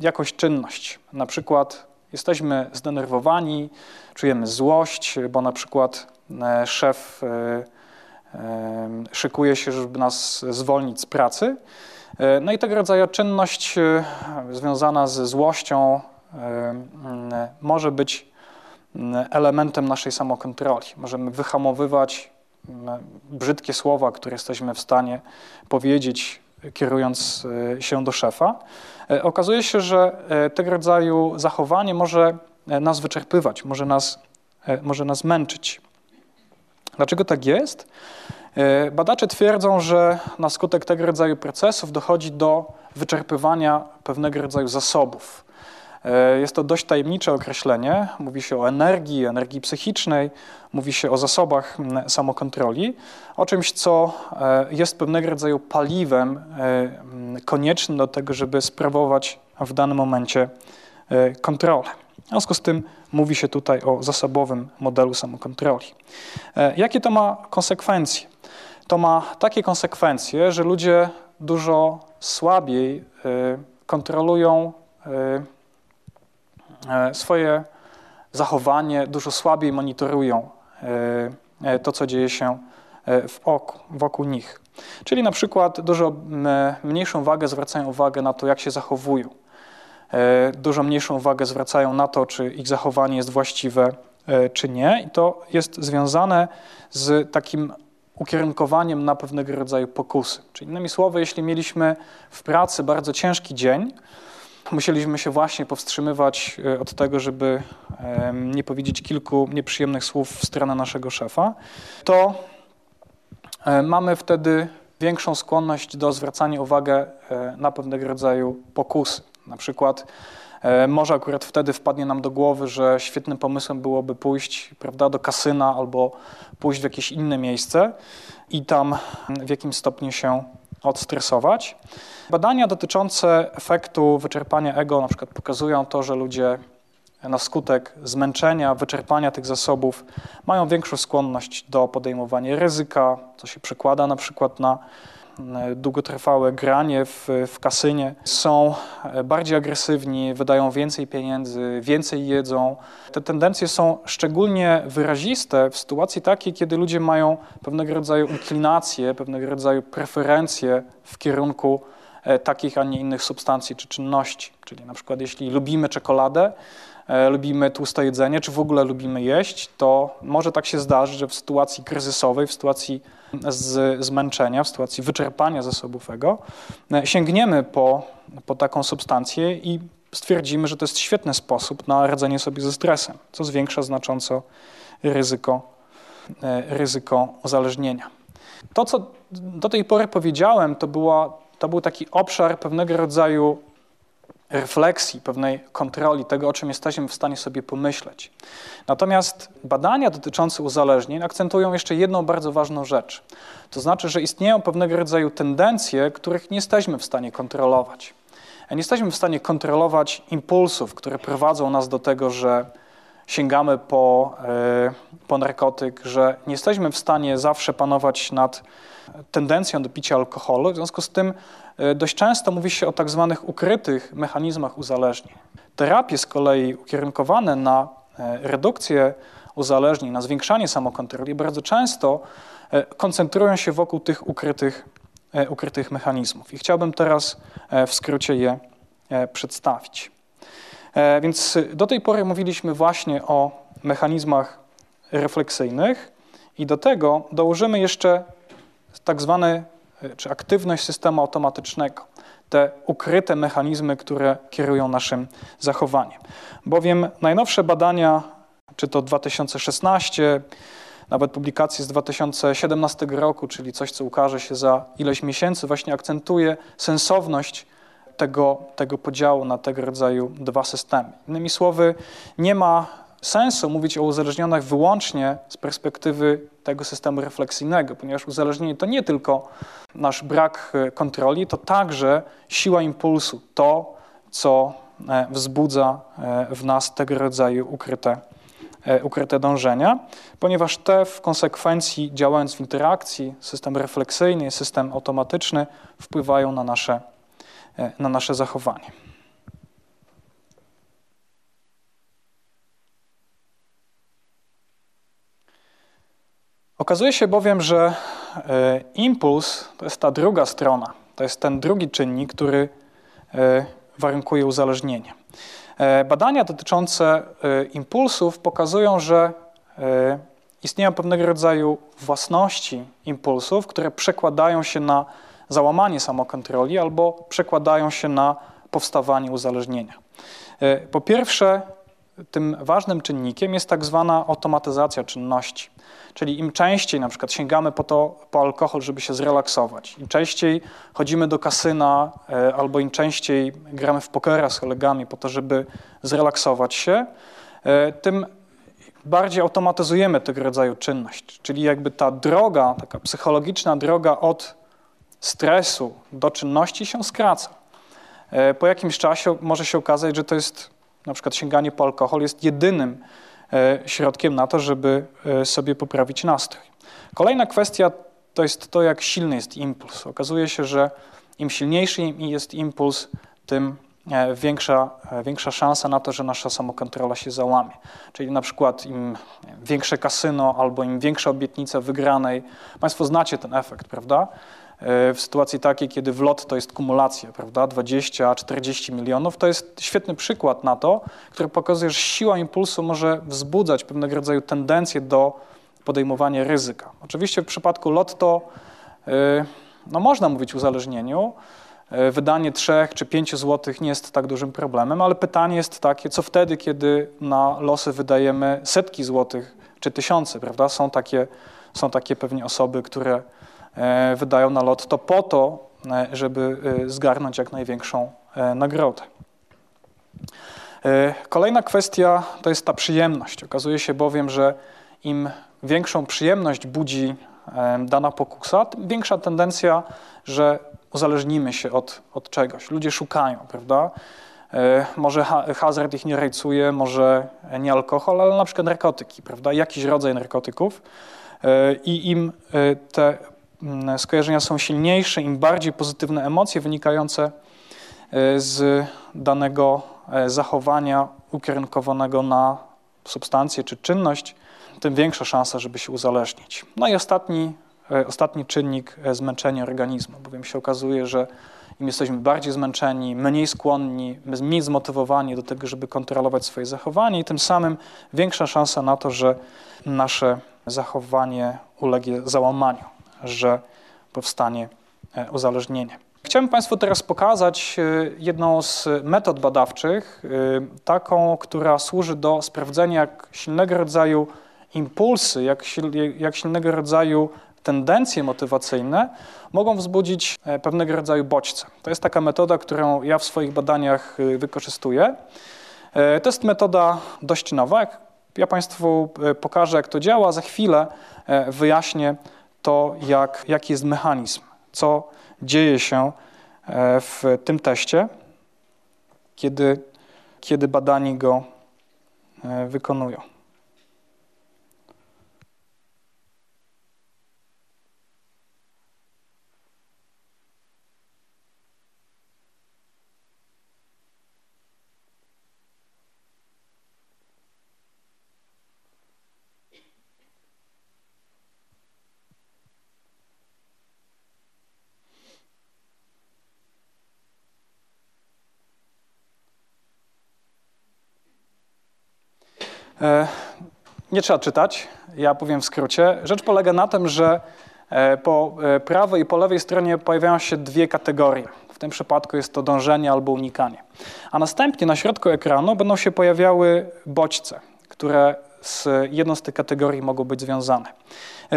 jakąś czynność. Na przykład jesteśmy zdenerwowani, czujemy złość, bo na przykład szef szykuje się, żeby nas zwolnić z pracy. E, no i tego rodzaju czynność e, związana ze złością może być elementem naszej samokontroli. Możemy wyhamowywać brzydkie słowa, które jesteśmy w stanie powiedzieć, kierując e, się do szefa. Okazuje się, że tego rodzaju zachowanie może nas wyczerpywać, może nas, może nas męczyć. Dlaczego tak jest? E, badacze twierdzą, że na skutek tego rodzaju procesów dochodzi do wyczerpywania pewnego rodzaju zasobów. E, jest to dość tajemnicze określenie. Mówi się o energii, energii psychicznej, mówi się o zasobach samokontroli, o czymś, co e, jest pewnego rodzaju paliwem koniecznym do tego, żeby sprawować w danym momencie kontrolę. W związku z tym mówi się tutaj o zasobowym modelu samokontroli. Jakie to ma konsekwencje? To ma takie konsekwencje, że ludzie dużo słabiej kontrolują swoje zachowanie, dużo słabiej monitorują to, co dzieje się wokół, wokół nich. Czyli na przykład dużo mniejszą wagę zwracają uwagę na to, jak się zachowują. E, dużo mniejszą uwagę zwracają na to, czy ich zachowanie jest właściwe, e, czy nie. I to jest związane z takim ukierunkowaniem na pewnego rodzaju pokusy. Czyli innymi słowy, jeśli mieliśmy w pracy bardzo ciężki dzień, musieliśmy się właśnie powstrzymywać e, od tego, żeby nie powiedzieć kilku nieprzyjemnych słów w stronę naszego szefa, to mamy wtedy większą skłonność do zwracania uwagi na pewnego rodzaju pokusy. Na przykład e, może akurat wtedy wpadnie nam do głowy, że świetnym pomysłem byłoby pójść prawda, do kasyna albo pójść w jakieś inne miejsce i tam w jakimś stopniu się odstresować. Badania dotyczące efektu wyczerpania ego na przykład pokazują to, że ludzie na skutek zmęczenia, wyczerpania tych zasobów mają większą skłonność do podejmowania ryzyka, co się przekłada na przykład na długotrwałe granie w, w kasynie, są e, bardziej agresywni, wydają więcej pieniędzy, więcej jedzą. Te tendencje są szczególnie wyraziste w sytuacji takiej, kiedy ludzie mają pewnego rodzaju inklinacje, pewnego rodzaju preferencje w kierunku e, takich, a nie innych substancji czy czynności. Czyli na przykład jeśli lubimy czekoladę, E, lubimy tłuste jedzenie, czy w ogóle lubimy jeść, to może tak się zdarzyć, że w sytuacji kryzysowej, w sytuacji zmęczenia, w sytuacji wyczerpania zasobów ego, e, sięgniemy po, po taką substancję i stwierdzimy, że to jest świetny sposób na radzenie sobie ze stresem, co zwiększa znacząco ryzyko, e, ryzyko uzależnienia. To, co do tej pory powiedziałem, to, była, to był taki obszar pewnego rodzaju refleksji, pewnej kontroli tego, o czym jesteśmy w stanie sobie pomyśleć. Natomiast badania dotyczące uzależnień akcentują jeszcze jedną bardzo ważną rzecz. To znaczy, że istnieją pewnego rodzaju tendencje, których nie jesteśmy w stanie kontrolować. Nie jesteśmy w stanie kontrolować impulsów, które prowadzą nas do tego, że sięgamy po, e, po narkotyk, że nie jesteśmy w stanie zawsze panować nad tendencją do picia alkoholu. W związku z tym dość często mówi się o tak zwanych ukrytych mechanizmach uzależnień. Terapie z kolei ukierunkowane na e, redukcję uzależnień, na zwiększanie samokontroli bardzo często e, koncentrują się wokół tych ukrytych, ukrytych mechanizmów. I chciałbym teraz w skrócie je przedstawić. Więc do tej pory mówiliśmy właśnie o mechanizmach refleksyjnych i do tego dołożymy jeszcze tak zwany, e, czy aktywność systemu automatycznego, te ukryte mechanizmy, które kierują naszym zachowaniem. Bowiem najnowsze badania, czy to 2016, nawet publikacje z 2017 roku, czyli coś, co ukaże się za ileś miesięcy, właśnie akcentuje sensowność tego, tego podziału na tego rodzaju dwa systemy. Innymi słowy, nie ma sensu mówić o uzależnionych wyłącznie z perspektywy tego systemu refleksyjnego, ponieważ uzależnienie to nie tylko nasz brak e, kontroli, to także siła impulsu, to, co e, wzbudza e, w nas tego rodzaju ukryte, ukryte dążenia, ponieważ te w konsekwencji, działając w interakcji, system refleksyjny, system automatyczny, wpływają na nasze, na nasze zachowanie. Okazuje się bowiem, że e, impuls to jest ta druga strona, to jest ten drugi czynnik, który e, warunkuje uzależnienie. E, badania dotyczące impulsów pokazują, że istnieją pewnego rodzaju własności impulsów, które przekładają się na załamanie samokontroli albo przekładają się na powstawanie uzależnienia. Po pierwsze, tym ważnym czynnikiem jest tak zwana automatyzacja czynności. Czyli im częściej na przykład sięgamy po, to, po alkohol, żeby się zrelaksować, im częściej chodzimy do kasyna e, albo im częściej gramy w pokera z kolegami po to, żeby zrelaksować się, e, tym bardziej automatyzujemy tego rodzaju czynność. Czyli jakby ta droga, taka psychologiczna droga od stresu do czynności się skraca. E, po jakimś czasie może się okazać, że to jest na przykład sięganie po alkohol jest jedynym środkiem na to, żeby e, sobie poprawić nastrój. Kolejna kwestia to jest to, jak silny jest impuls. Okazuje się, że im silniejszy jest impuls, tym e, większa, większa szansa na to, że nasza samokontrola się załamie. Czyli na przykład im większe kasyno albo im większa obietnica wygranej. Państwo znacie ten efekt, prawda? W sytuacji takiej, kiedy wlot to jest kumulacja, prawda, 20-40 milionów, to jest świetny przykład na to, który pokazuje, że siła impulsu może wzbudzać pewnego rodzaju tendencję do podejmowania ryzyka. Oczywiście w przypadku lotto y, no można mówić o uzależnieniu, y, wydanie 3 czy 5 złotych nie jest tak dużym problemem, ale pytanie jest takie, co wtedy, kiedy na losy wydajemy setki złotych czy tysiące, prawda? Są takie, są takie pewnie osoby, które E, wydają na lotto po to, e, żeby e, zgarnąć jak największą nagrodę. Kolejna kwestia to jest ta przyjemność. Okazuje się bowiem, że im większą przyjemność budzi dana pokusa, tym większa tendencja, że uzależnimy się od, od czegoś. Ludzie szukają, prawda? Może hazard ich nie rajcuje, może nie alkohol, ale na przykład narkotyki, prawda? Jakiś rodzaj narkotyków. I im te skojarzenia są silniejsze, im bardziej pozytywne emocje wynikające e, z danego e, zachowania ukierunkowanego na substancję czy czynność, tym większa szansa, żeby się uzależnić. No i ostatni, e, ostatni czynnik zmęczenia organizmu, bowiem się okazuje, że im jesteśmy bardziej zmęczeni, mniej skłonni, mniej zmotywowani do tego, żeby kontrolować swoje zachowanie i tym samym większa szansa na to, że nasze zachowanie ulegnie załamaniu że powstanie e, uzależnienie. Chciałbym Państwu teraz pokazać e, jedną z metod badawczych, e, taką, która służy do sprawdzenia, jak silnego rodzaju impulsy, jak, jak silnego rodzaju tendencje motywacyjne mogą wzbudzić pewnego rodzaju bodźce. To jest taka metoda, którą ja w swoich badaniach wykorzystuję. To jest metoda dość nowa. Ja Państwu pokażę, jak to działa. Za chwilę wyjaśnię, to, jak, jaki jest mechanizm, co dzieje się e, w tym teście, kiedy, kiedy badani go e, wykonują. Nie trzeba czytać, ja powiem w skrócie. Rzecz polega na tym, że e, po e, prawej i po lewej stronie pojawiają się dwie kategorie. W tym przypadku jest to dążenie albo unikanie. A następnie na środku ekranu będą się pojawiały bodźce, które z jedną z tych kategorii mogą być związane.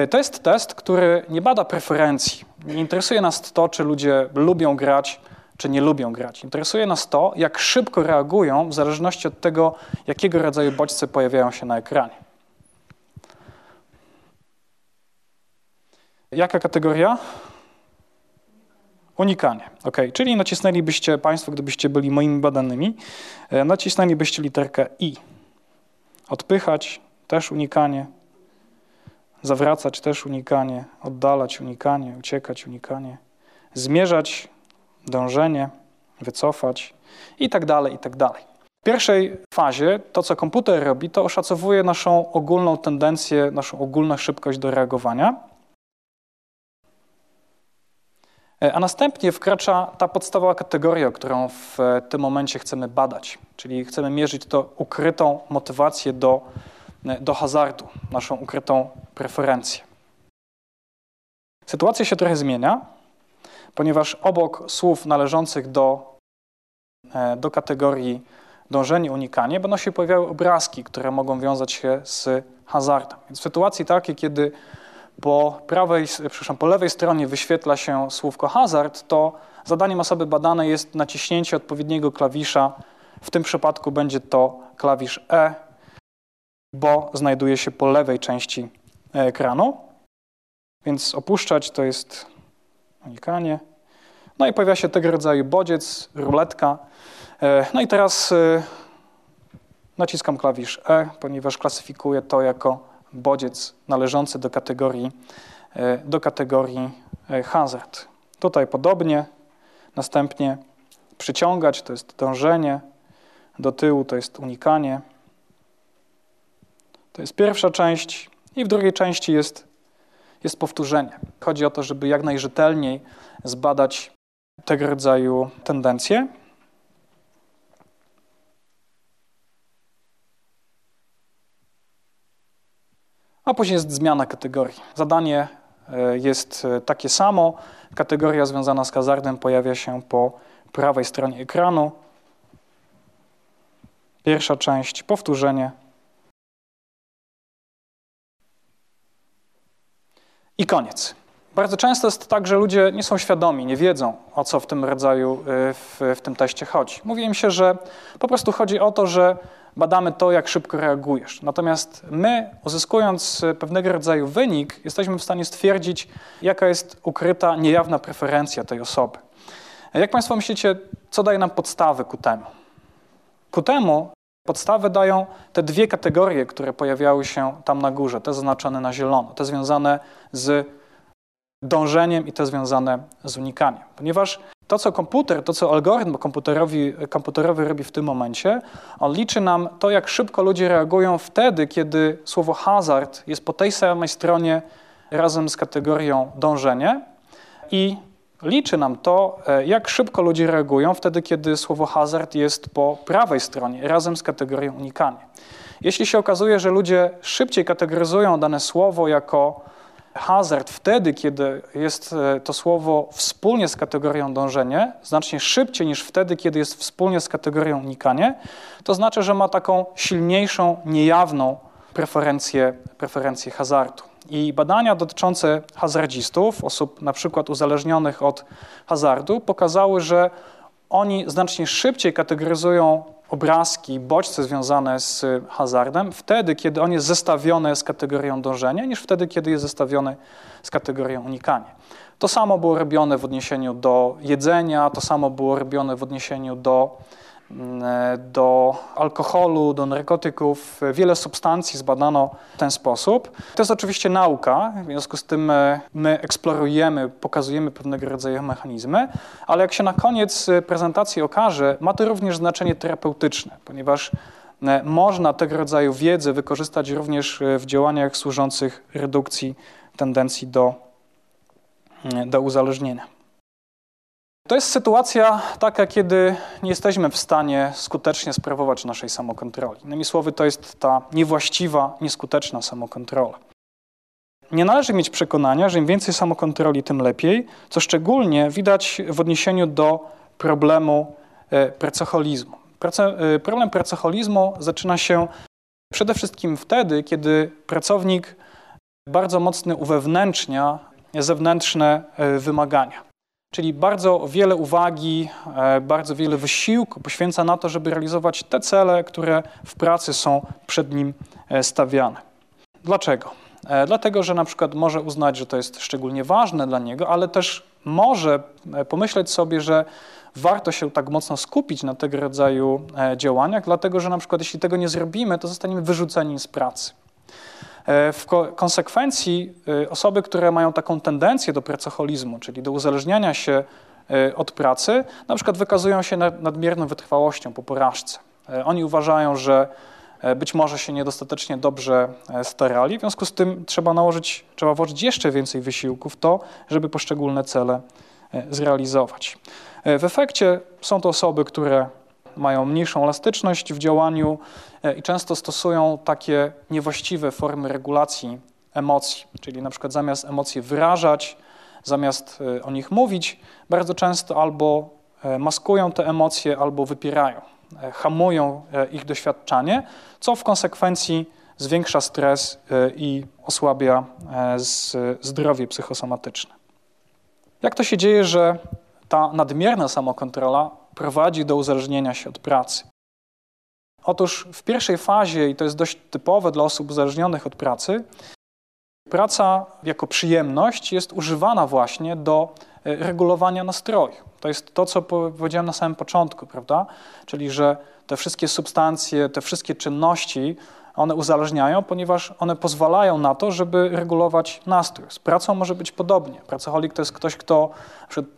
To jest test, który nie bada preferencji. Nie interesuje nas to, czy ludzie lubią grać czy nie lubią grać. Interesuje nas to, jak szybko reagują w zależności od tego, jakiego rodzaju bodźce pojawiają się na ekranie. Jaka kategoria? Unikanie. Ok, czyli nacisnęlibyście Państwo, gdybyście byli moimi badanymi, e, nacisnęlibyście literkę I. Odpychać, też unikanie. Zawracać, też unikanie. Oddalać, unikanie. Uciekać, unikanie. Zmierzać, dążenie, wycofać i tak dalej, i tak dalej. W pierwszej fazie to, co komputer robi, to oszacowuje naszą ogólną tendencję, naszą ogólną szybkość do reagowania. A następnie wkracza ta podstawowa kategoria, którą w tym momencie chcemy badać, czyli chcemy mierzyć to ukrytą motywację do, do hazardu, naszą ukrytą preferencję. Sytuacja się trochę zmienia, ponieważ obok słów należących do, e, do kategorii dążenie, unikanie, będą się pojawiały obrazki, które mogą wiązać się z hazardem. Więc w sytuacji takiej, kiedy po, prawej, po lewej stronie wyświetla się słówko hazard, to zadaniem osoby badanej jest naciśnięcie odpowiedniego klawisza. W tym przypadku będzie to klawisz E, bo znajduje się po lewej części ekranu. Więc opuszczać to jest unikanie. No i pojawia się tego rodzaju bodziec, ruletka. E, no i teraz e, naciskam klawisz E, ponieważ klasyfikuję to jako bodziec należący do kategorii, e, do kategorii hazard. Tutaj podobnie, następnie przyciągać to jest dążenie, do tyłu to jest unikanie. To jest pierwsza część i w drugiej części jest, jest powtórzenie. Chodzi o to, żeby jak najrzetelniej zbadać tego rodzaju tendencje. A później jest zmiana kategorii. Zadanie e, jest e, takie samo. Kategoria związana z hazardem pojawia się po prawej stronie ekranu. Pierwsza część, powtórzenie. I koniec. Bardzo często jest tak, że ludzie nie są świadomi, nie wiedzą, o co w tym rodzaju, y, w, w tym teście chodzi. Mówi im się, że po prostu chodzi o to, że badamy to, jak szybko reagujesz. Natomiast my, uzyskując pewnego rodzaju wynik, jesteśmy w stanie stwierdzić, jaka jest ukryta, niejawna preferencja tej osoby. Jak Państwo myślicie, co daje nam podstawy ku temu? Ku temu podstawy dają te dwie kategorie, które pojawiały się tam na górze, te zaznaczone na zielono, te związane z dążeniem i te związane z unikaniem. Ponieważ to, co komputer, to, co algorytm komputerowi, komputerowy robi w tym momencie, on liczy nam to, jak szybko ludzie reagują wtedy, kiedy słowo hazard jest po tej samej stronie razem z kategorią dążenie i liczy nam to, e, jak szybko ludzie reagują wtedy, kiedy słowo hazard jest po prawej stronie razem z kategorią unikanie. Jeśli się okazuje, że ludzie szybciej kategoryzują dane słowo jako hazard wtedy, kiedy jest e, to słowo wspólnie z kategorią dążenie, znacznie szybciej niż wtedy, kiedy jest wspólnie z kategorią unikanie, to znaczy, że ma taką silniejszą, niejawną preferencję, preferencję hazardu. I badania dotyczące hazardzistów, osób na przykład uzależnionych od hazardu, pokazały, że oni znacznie szybciej kategoryzują obrazki, bodźce związane z hazardem, wtedy, kiedy on jest zestawiony z kategorią dążenia, niż wtedy, kiedy jest zestawiony z kategorią unikanie. To samo było robione w odniesieniu do jedzenia, to samo było robione w odniesieniu do do alkoholu, do narkotyków. Wiele substancji zbadano w ten sposób. To jest oczywiście nauka, w związku z tym e, my eksplorujemy, pokazujemy pewnego rodzaju mechanizmy, ale jak się na koniec e, prezentacji okaże, ma to również znaczenie terapeutyczne, ponieważ można tego rodzaju wiedzę wykorzystać również w działaniach służących redukcji tendencji do, do uzależnienia. To jest sytuacja taka, kiedy nie jesteśmy w stanie skutecznie sprawować naszej samokontroli. Innymi słowy, to jest ta niewłaściwa, nieskuteczna samokontrola. Nie należy mieć przekonania, że im więcej samokontroli, tym lepiej, co szczególnie widać w odniesieniu do problemu e, pracoholizmu. E, problem pracoholizmu zaczyna się przede wszystkim wtedy, kiedy pracownik bardzo mocno uwewnętrznia zewnętrzne e, wymagania. Czyli bardzo wiele uwagi, e, bardzo wiele wysiłku poświęca na to, żeby realizować te cele, które w pracy są przed nim e, stawiane. Dlaczego? E, dlatego, że na przykład może uznać, że to jest szczególnie ważne dla niego, ale też może pomyśleć sobie, że warto się tak mocno skupić na tego rodzaju działaniach, dlatego że na przykład jeśli tego nie zrobimy, to zostaniemy wyrzuceni z pracy. E, w konsekwencji e, osoby, które mają taką tendencję do pracoholizmu, czyli do uzależniania się e, od pracy, na przykład wykazują się nadmierną wytrwałością po porażce. Oni uważają, że być może się niedostatecznie dobrze starali, w związku z tym trzeba nałożyć, trzeba włożyć jeszcze więcej wysiłku w to, żeby poszczególne cele zrealizować. W efekcie są to osoby, które mają mniejszą elastyczność w działaniu i często stosują takie niewłaściwe formy regulacji emocji, czyli na przykład zamiast emocji wyrażać, zamiast e, o nich mówić, bardzo często albo e, maskują te emocje, albo wypierają, hamują ich doświadczanie, co w konsekwencji zwiększa stres i osłabia zdrowie psychosomatyczne. Jak to się dzieje, że ta nadmierna samokontrola prowadzi do uzależnienia się od pracy. Otóż w pierwszej fazie, i to jest dość typowe dla osób uzależnionych od pracy, praca jako przyjemność jest używana właśnie do regulowania nastroju. To jest to, co powiedziałem na samym początku, prawda? Czyli, że te wszystkie substancje, te wszystkie czynności, one uzależniają, ponieważ one pozwalają na to, żeby regulować nastrój. Z pracą może być podobnie. Pracoholik to jest ktoś, kto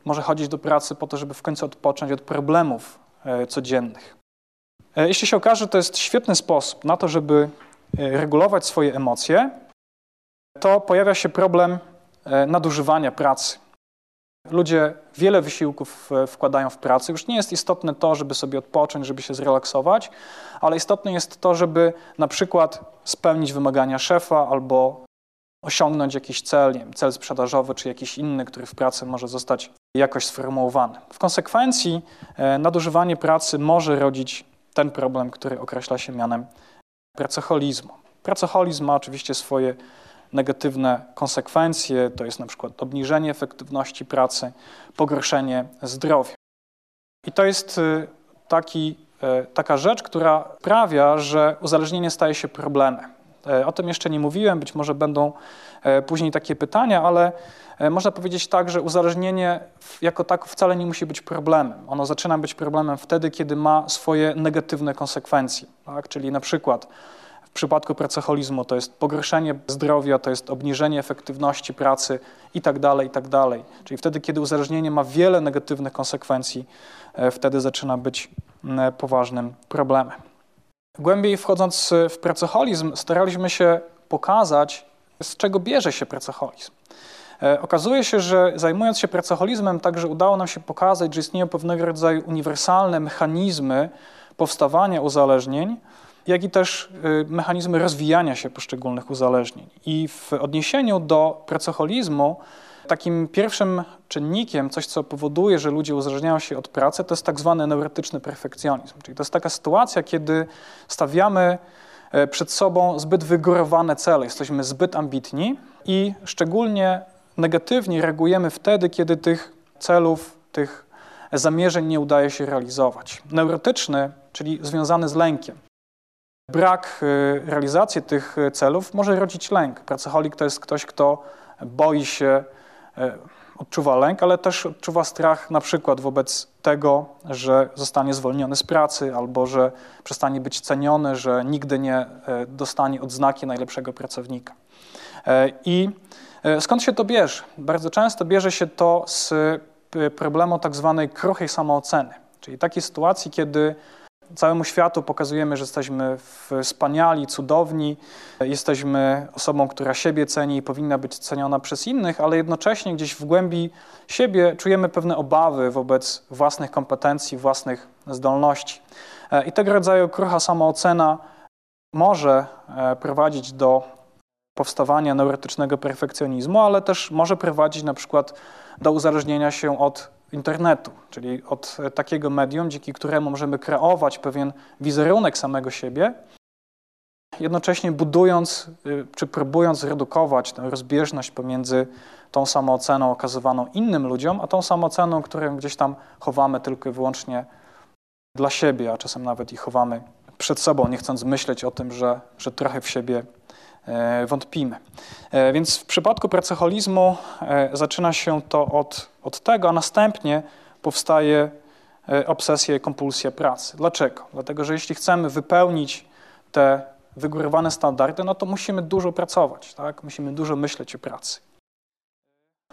może chodzić do pracy po to, żeby w końcu odpocząć od problemów e, codziennych. E, jeśli się okaże, to jest świetny sposób na to, żeby e, regulować swoje emocje, to pojawia się problem nadużywania pracy. Ludzie wiele wysiłków e, wkładają w pracę. Już nie jest istotne to, żeby sobie odpocząć, żeby się zrelaksować, ale istotne jest to, żeby na przykład spełnić wymagania szefa albo osiągnąć jakiś cel, wiem, cel sprzedażowy czy jakiś inny, który w pracy może zostać jakoś sformułowany. W konsekwencji e, nadużywanie pracy może rodzić ten problem, który określa się mianem pracoholizmu. Pracoholizm ma oczywiście swoje negatywne konsekwencje, to jest na przykład obniżenie efektywności pracy, pogorszenie zdrowia. I to jest y, taki, y, taka rzecz, która sprawia, że uzależnienie staje się problemem. E, o tym jeszcze nie mówiłem, być może będą e, później takie pytania, ale można powiedzieć tak, że uzależnienie jako tak wcale nie musi być problemem. Ono zaczyna być problemem wtedy, kiedy ma swoje negatywne konsekwencje. Tak? Czyli na przykład w przypadku pracoholizmu to jest pogorszenie zdrowia, to jest obniżenie efektywności pracy itd., tak itd. Tak Czyli wtedy, kiedy uzależnienie ma wiele negatywnych konsekwencji, e, wtedy zaczyna być poważnym problemem. Głębiej wchodząc w pracoholizm, staraliśmy się pokazać, z czego bierze się pracoholizm. E, okazuje się, że zajmując się pracoholizmem, także udało nam się pokazać, że istnieją pewnego rodzaju uniwersalne mechanizmy powstawania uzależnień, jak i też y, mechanizmy rozwijania się poszczególnych uzależnień. I w odniesieniu do pracoholizmu, takim pierwszym czynnikiem, coś co powoduje, że ludzie uzależniają się od pracy, to jest tak zwany neurotyczny perfekcjonizm. Czyli to jest taka sytuacja, kiedy stawiamy e, przed sobą zbyt wygórowane cele, jesteśmy zbyt ambitni i szczególnie negatywnie reagujemy wtedy, kiedy tych celów, tych zamierzeń nie udaje się realizować. Neurotyczny, czyli związany z lękiem. Brak y, realizacji tych y, celów może rodzić lęk. Pracoholik to jest ktoś, kto boi się, y, odczuwa lęk, ale też odczuwa strach na przykład wobec tego, że zostanie zwolniony z pracy albo że przestanie być ceniony, że nigdy nie dostanie odznaki najlepszego pracownika. I skąd się to bierze? Bardzo często bierze się to z problemu tak zwanej kruchej samooceny, czyli takiej sytuacji, kiedy całemu światu pokazujemy, że jesteśmy wspaniali, cudowni, jesteśmy osobą, która siebie ceni i powinna być ceniona przez innych, ale jednocześnie gdzieś w głębi siebie czujemy pewne obawy wobec własnych kompetencji, własnych zdolności. E, I tego rodzaju krucha samoocena może e, prowadzić do powstawania neurotycznego perfekcjonizmu, ale też może prowadzić na przykład do uzależnienia się od internetu, czyli od takiego medium, dzięki któremu możemy kreować pewien wizerunek samego siebie, jednocześnie budując y, czy próbując zredukować tę rozbieżność pomiędzy tą samooceną okazywaną innym ludziom, a tą samooceną, którą gdzieś tam chowamy tylko i wyłącznie dla siebie, a czasem nawet i chowamy przed sobą, nie chcąc myśleć o tym, że, że trochę w siebie E, wątpimy. E, więc w przypadku pracoholizmu e, zaczyna się to od, od tego, a następnie powstaje obsesja i kompulsja pracy. Dlaczego? Dlatego, że jeśli chcemy wypełnić te wygórowane standardy, no to musimy dużo pracować, tak? musimy dużo myśleć o pracy.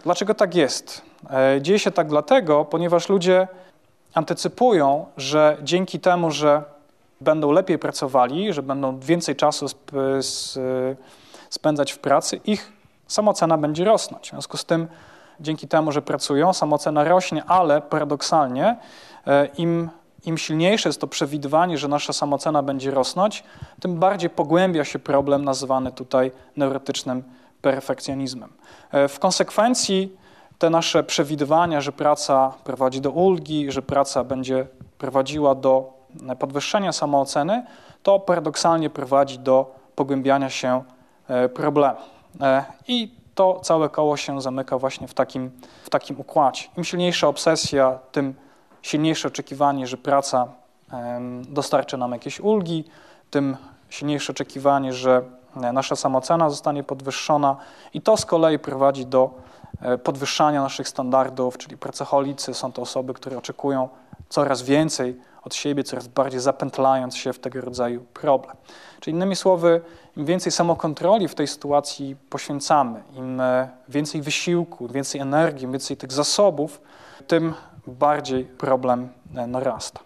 Dlaczego tak jest? Dzieje się tak dlatego, ponieważ ludzie antycypują, że dzięki temu, że będą lepiej pracowali, że będą więcej czasu spędzać w pracy, ich samocena będzie rosnąć. W związku z tym, dzięki temu, że pracują, samocena rośnie, ale paradoksalnie e, im, im silniejsze jest to przewidywanie, że nasza samocena będzie rosnąć, tym bardziej pogłębia się problem nazywany tutaj neurotycznym perfekcjonizmem. E, w konsekwencji te nasze przewidywania, że praca prowadzi do ulgi, że praca będzie prowadziła do podwyższenia samooceny, to paradoksalnie prowadzi do pogłębiania się e, problemu. E, I to całe koło się zamyka właśnie w takim, w takim układzie. Im silniejsza obsesja, tym silniejsze oczekiwanie, że praca dostarczy nam jakieś ulgi, tym silniejsze oczekiwanie, że e, nasza samoocena zostanie podwyższona i to z kolei prowadzi do podwyższania naszych standardów, czyli pracocholicy są to osoby, które oczekują coraz więcej od siebie, coraz bardziej zapętlając się w tego rodzaju problem. Czyli innymi słowy, im więcej samokontroli w tej sytuacji poświęcamy, im więcej wysiłku, więcej energii, im więcej tych zasobów, tym bardziej problem narasta.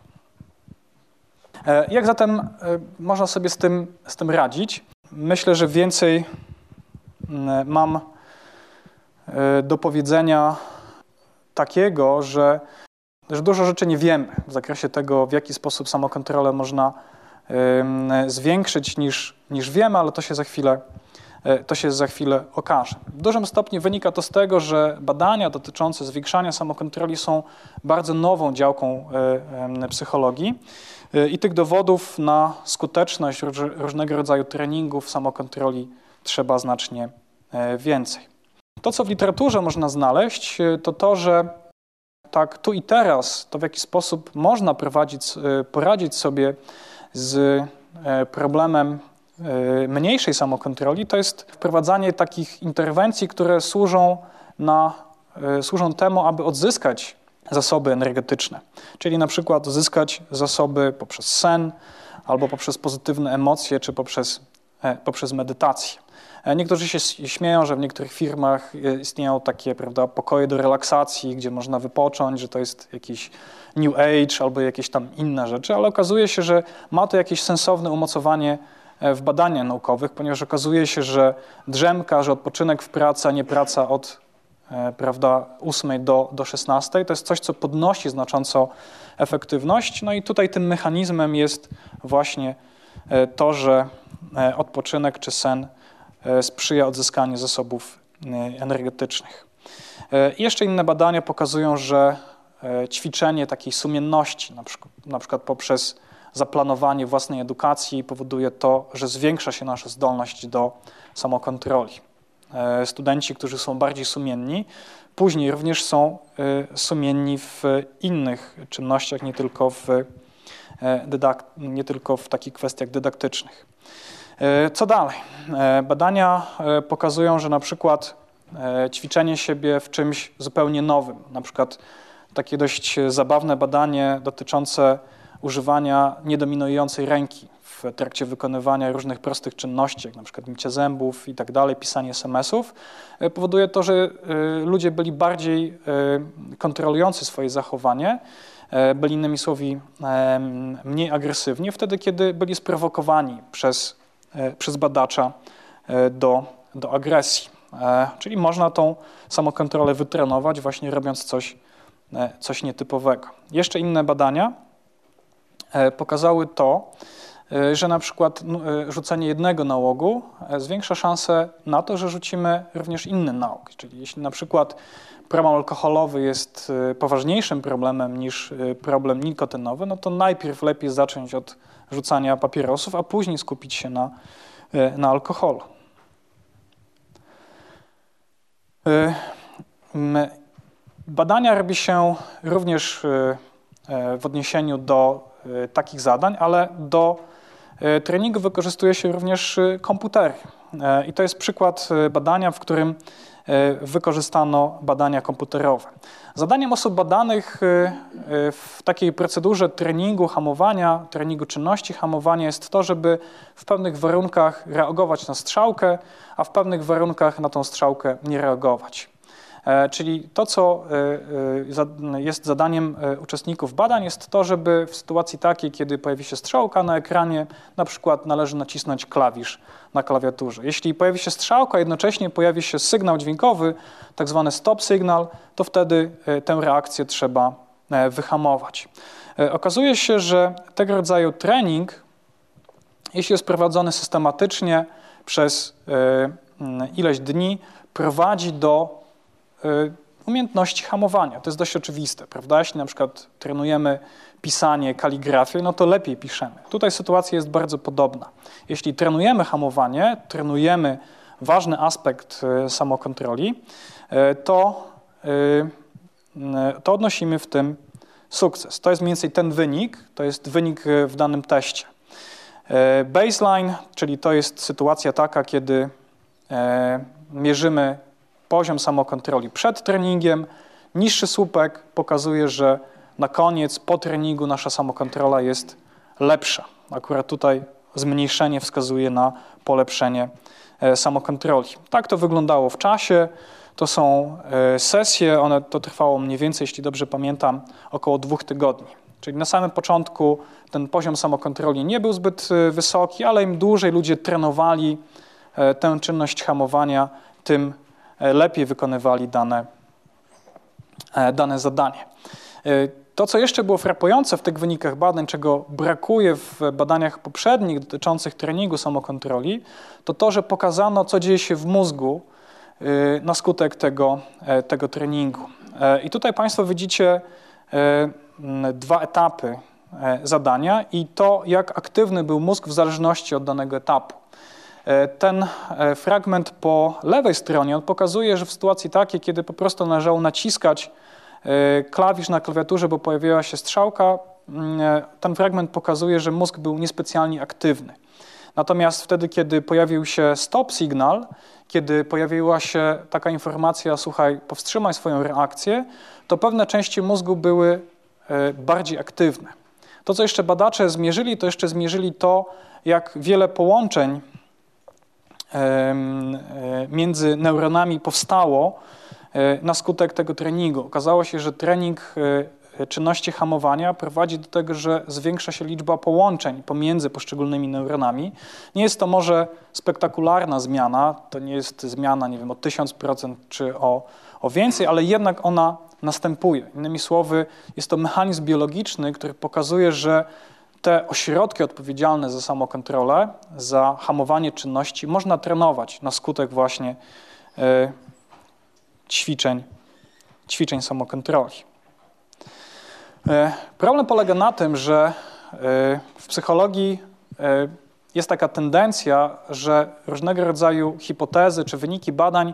Jak zatem można sobie z tym, z tym radzić? Myślę, że więcej mam do powiedzenia takiego, że, że dużo rzeczy nie wiemy w zakresie tego, w jaki sposób samokontrolę można zwiększyć niż, niż wiemy, ale to się za chwilę e, to się za chwilę okaże. W dużym stopniu wynika to z tego, że badania dotyczące zwiększania samokontroli są bardzo nową działką e, psychologii e, i tych dowodów na skuteczność różnego rodzaju treningów samokontroli trzeba znacznie więcej. To, co w literaturze można znaleźć, to to, że tak tu i teraz, to w jaki sposób można prowadzić, poradzić sobie z e, problemem e, mniejszej samokontroli, to jest wprowadzanie takich interwencji, które służą, na, e, służą temu, aby odzyskać zasoby energetyczne. Czyli na przykład odzyskać zasoby poprzez sen, albo poprzez pozytywne emocje, czy poprzez, poprzez medytację. Niektórzy się śmieją, że w niektórych firmach istnieją takie prawda, pokoje do relaksacji, gdzie można wypocząć, że to jest jakiś New Age albo jakieś tam inne rzeczy, ale okazuje się, że ma to jakieś sensowne umocowanie e, w badaniach naukowych, ponieważ okazuje się, że drzemka, że odpoczynek w pracy, a nie praca od e, prawda, 8 do, do 16, to jest coś, co podnosi znacząco efektywność. No i tutaj tym mechanizmem jest właśnie e, to, że odpoczynek czy sen sprzyja odzyskaniu zasobów energetycznych. I jeszcze inne badania pokazują, że E, ćwiczenie takiej sumienności, na przykład, na przykład poprzez zaplanowanie własnej edukacji powoduje to, że zwiększa się nasza zdolność do samokontroli. E, studenci, którzy są bardziej sumienni, później również są e, sumienni w innych czynnościach, nie tylko w, nie tylko w takich kwestiach dydaktycznych. Co dalej? Badania pokazują, że na przykład ćwiczenie siebie w czymś zupełnie nowym, na przykład takie dość zabawne badanie dotyczące używania niedominującej ręki w trakcie wykonywania różnych prostych czynności, jak na przykład mycie zębów i tak dalej, pisanie SMS-ów, e, powoduje to, że e, ludzie byli bardziej e, kontrolujący swoje zachowanie, byli innymi słowy mniej agresywni wtedy, kiedy byli sprowokowani przez, przez badacza do, do agresji. Czyli można tą samokontrolę wytrenować właśnie robiąc coś E, coś nietypowego. Jeszcze inne badania e, pokazały to, e, że na przykład rzucenie jednego nałogu zwiększa szansę na to, że rzucimy również inny nałóg. Czyli jeśli na przykład problem alkoholowy jest poważniejszym problemem niż problem nikotynowy, no to najpierw lepiej zacząć od rzucania papierosów, a później skupić się na, na alkoholu. Badania robi się również w odniesieniu do takich zadań, ale do treningu wykorzystuje się również komputery. I to jest przykład badania, w którym wykorzystano badania komputerowe. Zadaniem osób badanych w takiej procedurze treningu hamowania, treningu czynności hamowania jest to, żeby w pewnych warunkach reagować na strzałkę, a w pewnych warunkach na tą strzałkę nie reagować. E, czyli to, co e, e, jest zadaniem uczestników badań, jest to, żeby w sytuacji takiej, kiedy pojawi się strzałka na ekranie, na przykład należy nacisnąć klawisz na klawiaturze. Jeśli pojawi się strzałka, jednocześnie pojawi się sygnał dźwiękowy, tak zwany stop signal, to wtedy tę reakcję trzeba wyhamować. Okazuje się, że tego rodzaju trening, jeśli jest prowadzony systematycznie przez ileś dni, prowadzi do umiejętności hamowania. To jest dość oczywiste, prawda? Jeśli na przykład trenujemy pisanie, kaligrafię, no to lepiej piszemy. Tutaj sytuacja jest bardzo podobna. Jeśli trenujemy hamowanie, trenujemy ważny aspekt y, samokontroli, y, to, to odnosimy w tym sukces. To jest mniej więcej ten wynik, to jest wynik w danym teście. Baseline, czyli to jest sytuacja taka, kiedy mierzymy poziom samokontroli przed treningiem, niższy słupek pokazuje, że na koniec, po treningu nasza samokontrola jest lepsza. Akurat tutaj zmniejszenie wskazuje na polepszenie e, samokontroli. Tak to wyglądało w czasie. To są e, sesje, one to trwało mniej więcej, jeśli dobrze pamiętam, około dwóch tygodni. Czyli na samym początku ten poziom samokontroli nie był zbyt e, wysoki, ale im dłużej ludzie trenowali tę czynność hamowania, tym lepiej wykonywali dane, dane zadanie. To, co jeszcze było frapujące w tych wynikach badań, czego brakuje w badaniach poprzednich dotyczących treningu samokontroli, to to, że pokazano, co dzieje się w mózgu na skutek tego, e, tego treningu. E, I tutaj Państwo widzicie e, dwa etapy zadania i to, jak aktywny był mózg w zależności od danego etapu. Ten fragment po lewej stronie on pokazuje, że w sytuacji takiej, kiedy po prostu należało naciskać E, klawisz na klawiaturze, bo pojawiła się strzałka, mm, e, ten fragment pokazuje, że mózg był niespecjalnie aktywny. Natomiast wtedy, kiedy pojawił się stop signal, kiedy pojawiła się taka informacja, słuchaj, powstrzymaj swoją reakcję, to pewne części mózgu były e, bardziej aktywne. To, co jeszcze badacze zmierzyli, to jeszcze zmierzyli to, jak wiele połączeń między neuronami powstało E, na skutek tego treningu. Okazało się, że trening e, czynności hamowania prowadzi do tego, że zwiększa się liczba połączeń pomiędzy poszczególnymi neuronami. Nie jest to może spektakularna zmiana, to nie jest zmiana, nie wiem, o 1000% czy o, o więcej, ale jednak ona następuje. Innymi słowy, jest to mechanizm biologiczny, który pokazuje, że te ośrodki odpowiedzialne za samokontrolę, za hamowanie czynności można trenować na skutek właśnie e, ćwiczeń, ćwiczeń samokontroli. E, problem polega na tym, że e, w psychologii jest taka tendencja, że różnego rodzaju hipotezy czy wyniki badań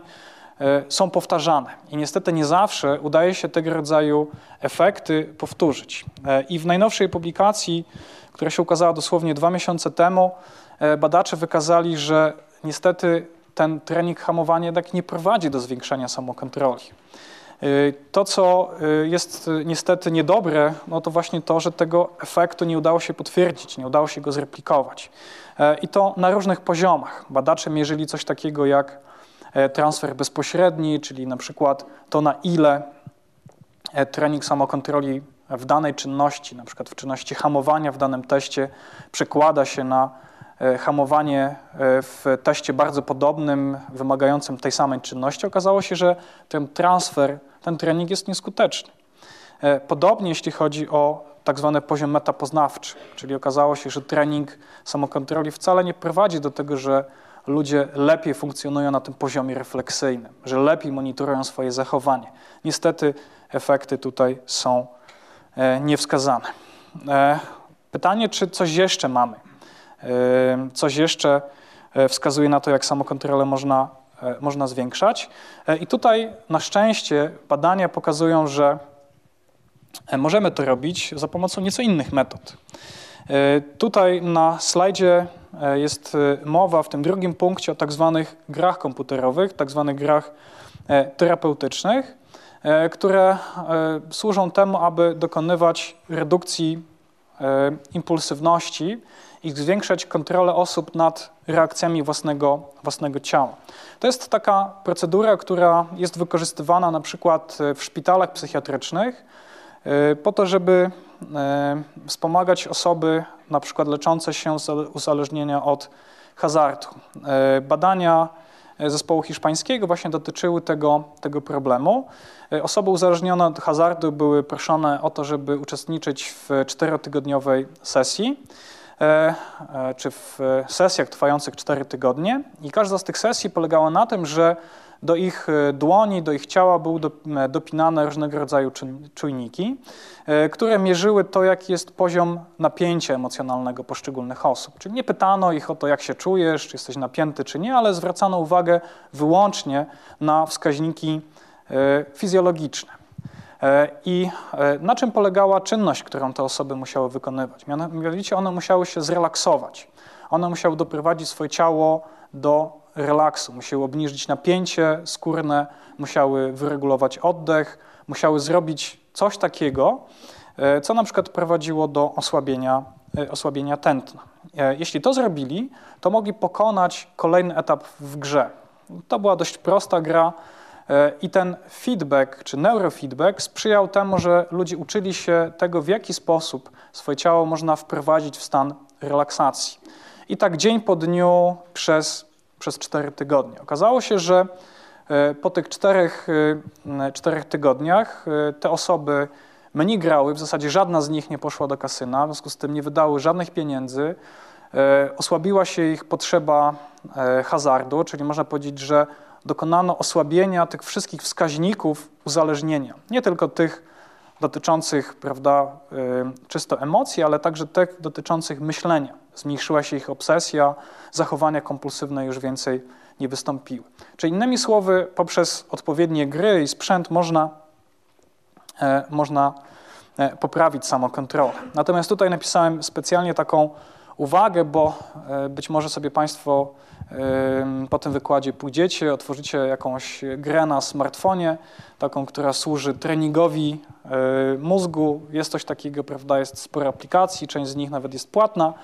są powtarzane. I niestety nie zawsze udaje się tego rodzaju efekty powtórzyć. I w najnowszej publikacji, która się ukazała dosłownie dwa miesiące temu, badacze wykazali, że niestety ten trening hamowania jednak nie prowadzi do zwiększania samokontroli. To, co jest niestety niedobre, no to właśnie to, że tego efektu nie udało się potwierdzić, nie udało się go zreplikować. E, I to na różnych poziomach. Badacze mierzyli coś takiego jak e, transfer bezpośredni, czyli na przykład to, na ile e, trening samokontroli w danej czynności, na przykład w czynności hamowania w danym teście, przekłada się na E, hamowanie e, w teście bardzo podobnym, wymagającym tej samej czynności, okazało się, że ten transfer, ten trening jest nieskuteczny. E, podobnie jeśli chodzi o tak zwany poziom metapoznawczy, czyli okazało się, że trening samokontroli wcale nie prowadzi do tego, że ludzie lepiej funkcjonują na tym poziomie refleksyjnym, że lepiej monitorują swoje zachowanie. Niestety efekty tutaj są niewskazane. Pytanie, czy coś jeszcze mamy? Coś jeszcze e, wskazuje na to, jak samokontrolę można, e, można zwiększać. E, I tutaj na szczęście badania pokazują, że możemy to robić za pomocą nieco innych metod. Tutaj na slajdzie jest mowa w tym drugim punkcie o tak zwanych grach komputerowych, tak zwanych grach terapeutycznych, które służą temu, aby dokonywać redukcji impulsywności i zwiększać kontrolę osób nad reakcjami własnego, własnego ciała. To jest taka procedura, która jest wykorzystywana na przykład w szpitalach psychiatrycznych po to, żeby wspomagać osoby na przykład leczące się z uzależnienia od hazardu. Y, badania zespołu hiszpańskiego właśnie dotyczyły tego, tego problemu. Osoby uzależnione od hazardu były proszone o to, żeby uczestniczyć w czterotygodniowej sesji. E, e, czy w sesjach trwających 4 tygodnie i każda z tych sesji polegała na tym, że do ich e, dłoni, do ich ciała były dopinane różnego rodzaju czujniki, które mierzyły to, jaki jest poziom napięcia emocjonalnego poszczególnych osób. Czyli nie pytano ich o to, jak się czujesz, czy jesteś napięty, czy nie, ale zwracano uwagę wyłącznie na wskaźniki fizjologiczne. E, I e, na czym polegała czynność, którą te osoby musiały wykonywać? Mianowicie one musiały się zrelaksować. One musiały doprowadzić swoje ciało do relaksu, musiały obniżyć napięcie skórne, musiały wyregulować oddech, musiały zrobić coś takiego, e, co na przykład prowadziło do osłabienia, e, osłabienia tętna. E, jeśli to zrobili, to mogli pokonać kolejny etap w grze. To była dość prosta gra i ten feedback czy neurofeedback sprzyjał temu, że ludzie uczyli się tego, w jaki sposób swoje ciało można wprowadzić w stan relaksacji. I tak dzień po dniu przez, przez 4 tygodnie. Okazało się, że e, po tych czterech, e, czterech tygodniach e, te osoby mniej grały, w zasadzie żadna z nich nie poszła do kasyna, w związku z tym nie wydały żadnych pieniędzy. Osłabiła się ich potrzeba hazardu, czyli można powiedzieć, że dokonano osłabienia tych wszystkich wskaźników uzależnienia. Nie tylko tych dotyczących prawda, czysto emocji, ale także tych dotyczących myślenia. Zmniejszyła się ich obsesja, zachowania kompulsywne już więcej nie wystąpiły. Czyli innymi słowy, poprzez odpowiednie gry i sprzęt można, e, można e, poprawić samokontrolę. Natomiast tutaj napisałem specjalnie taką uwagę, bo e, być może sobie Państwo po tym wykładzie pójdziecie, otworzycie jakąś grę na smartfonie, taką, która służy treningowi mózgu. Jest coś takiego, prawda, jest sporo aplikacji, część z nich nawet jest płatna.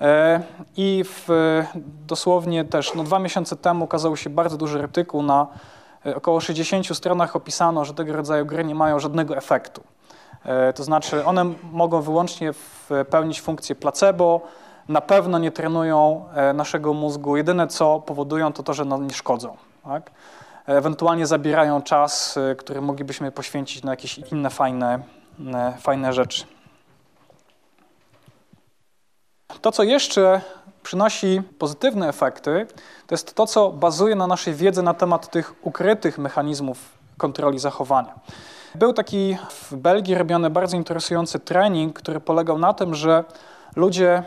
E, I w, dosłownie też no, dwa miesiące temu ukazał się bardzo duży artykuł na e, około 60 stronach opisano, że tego rodzaju gry nie mają żadnego efektu. E, to znaczy one mogą wyłącznie pełnić funkcję placebo, na pewno nie trenują naszego mózgu. Jedyne co powodują to to, że nam nie szkodzą. Tak? Ewentualnie zabierają czas, który moglibyśmy poświęcić na jakieś inne fajne, fajne rzeczy. To, co jeszcze przynosi pozytywne efekty, to jest to, co bazuje na naszej wiedzy na temat tych ukrytych mechanizmów kontroli zachowania. Był taki w Belgii robiony bardzo interesujący trening, który polegał na tym, że ludzie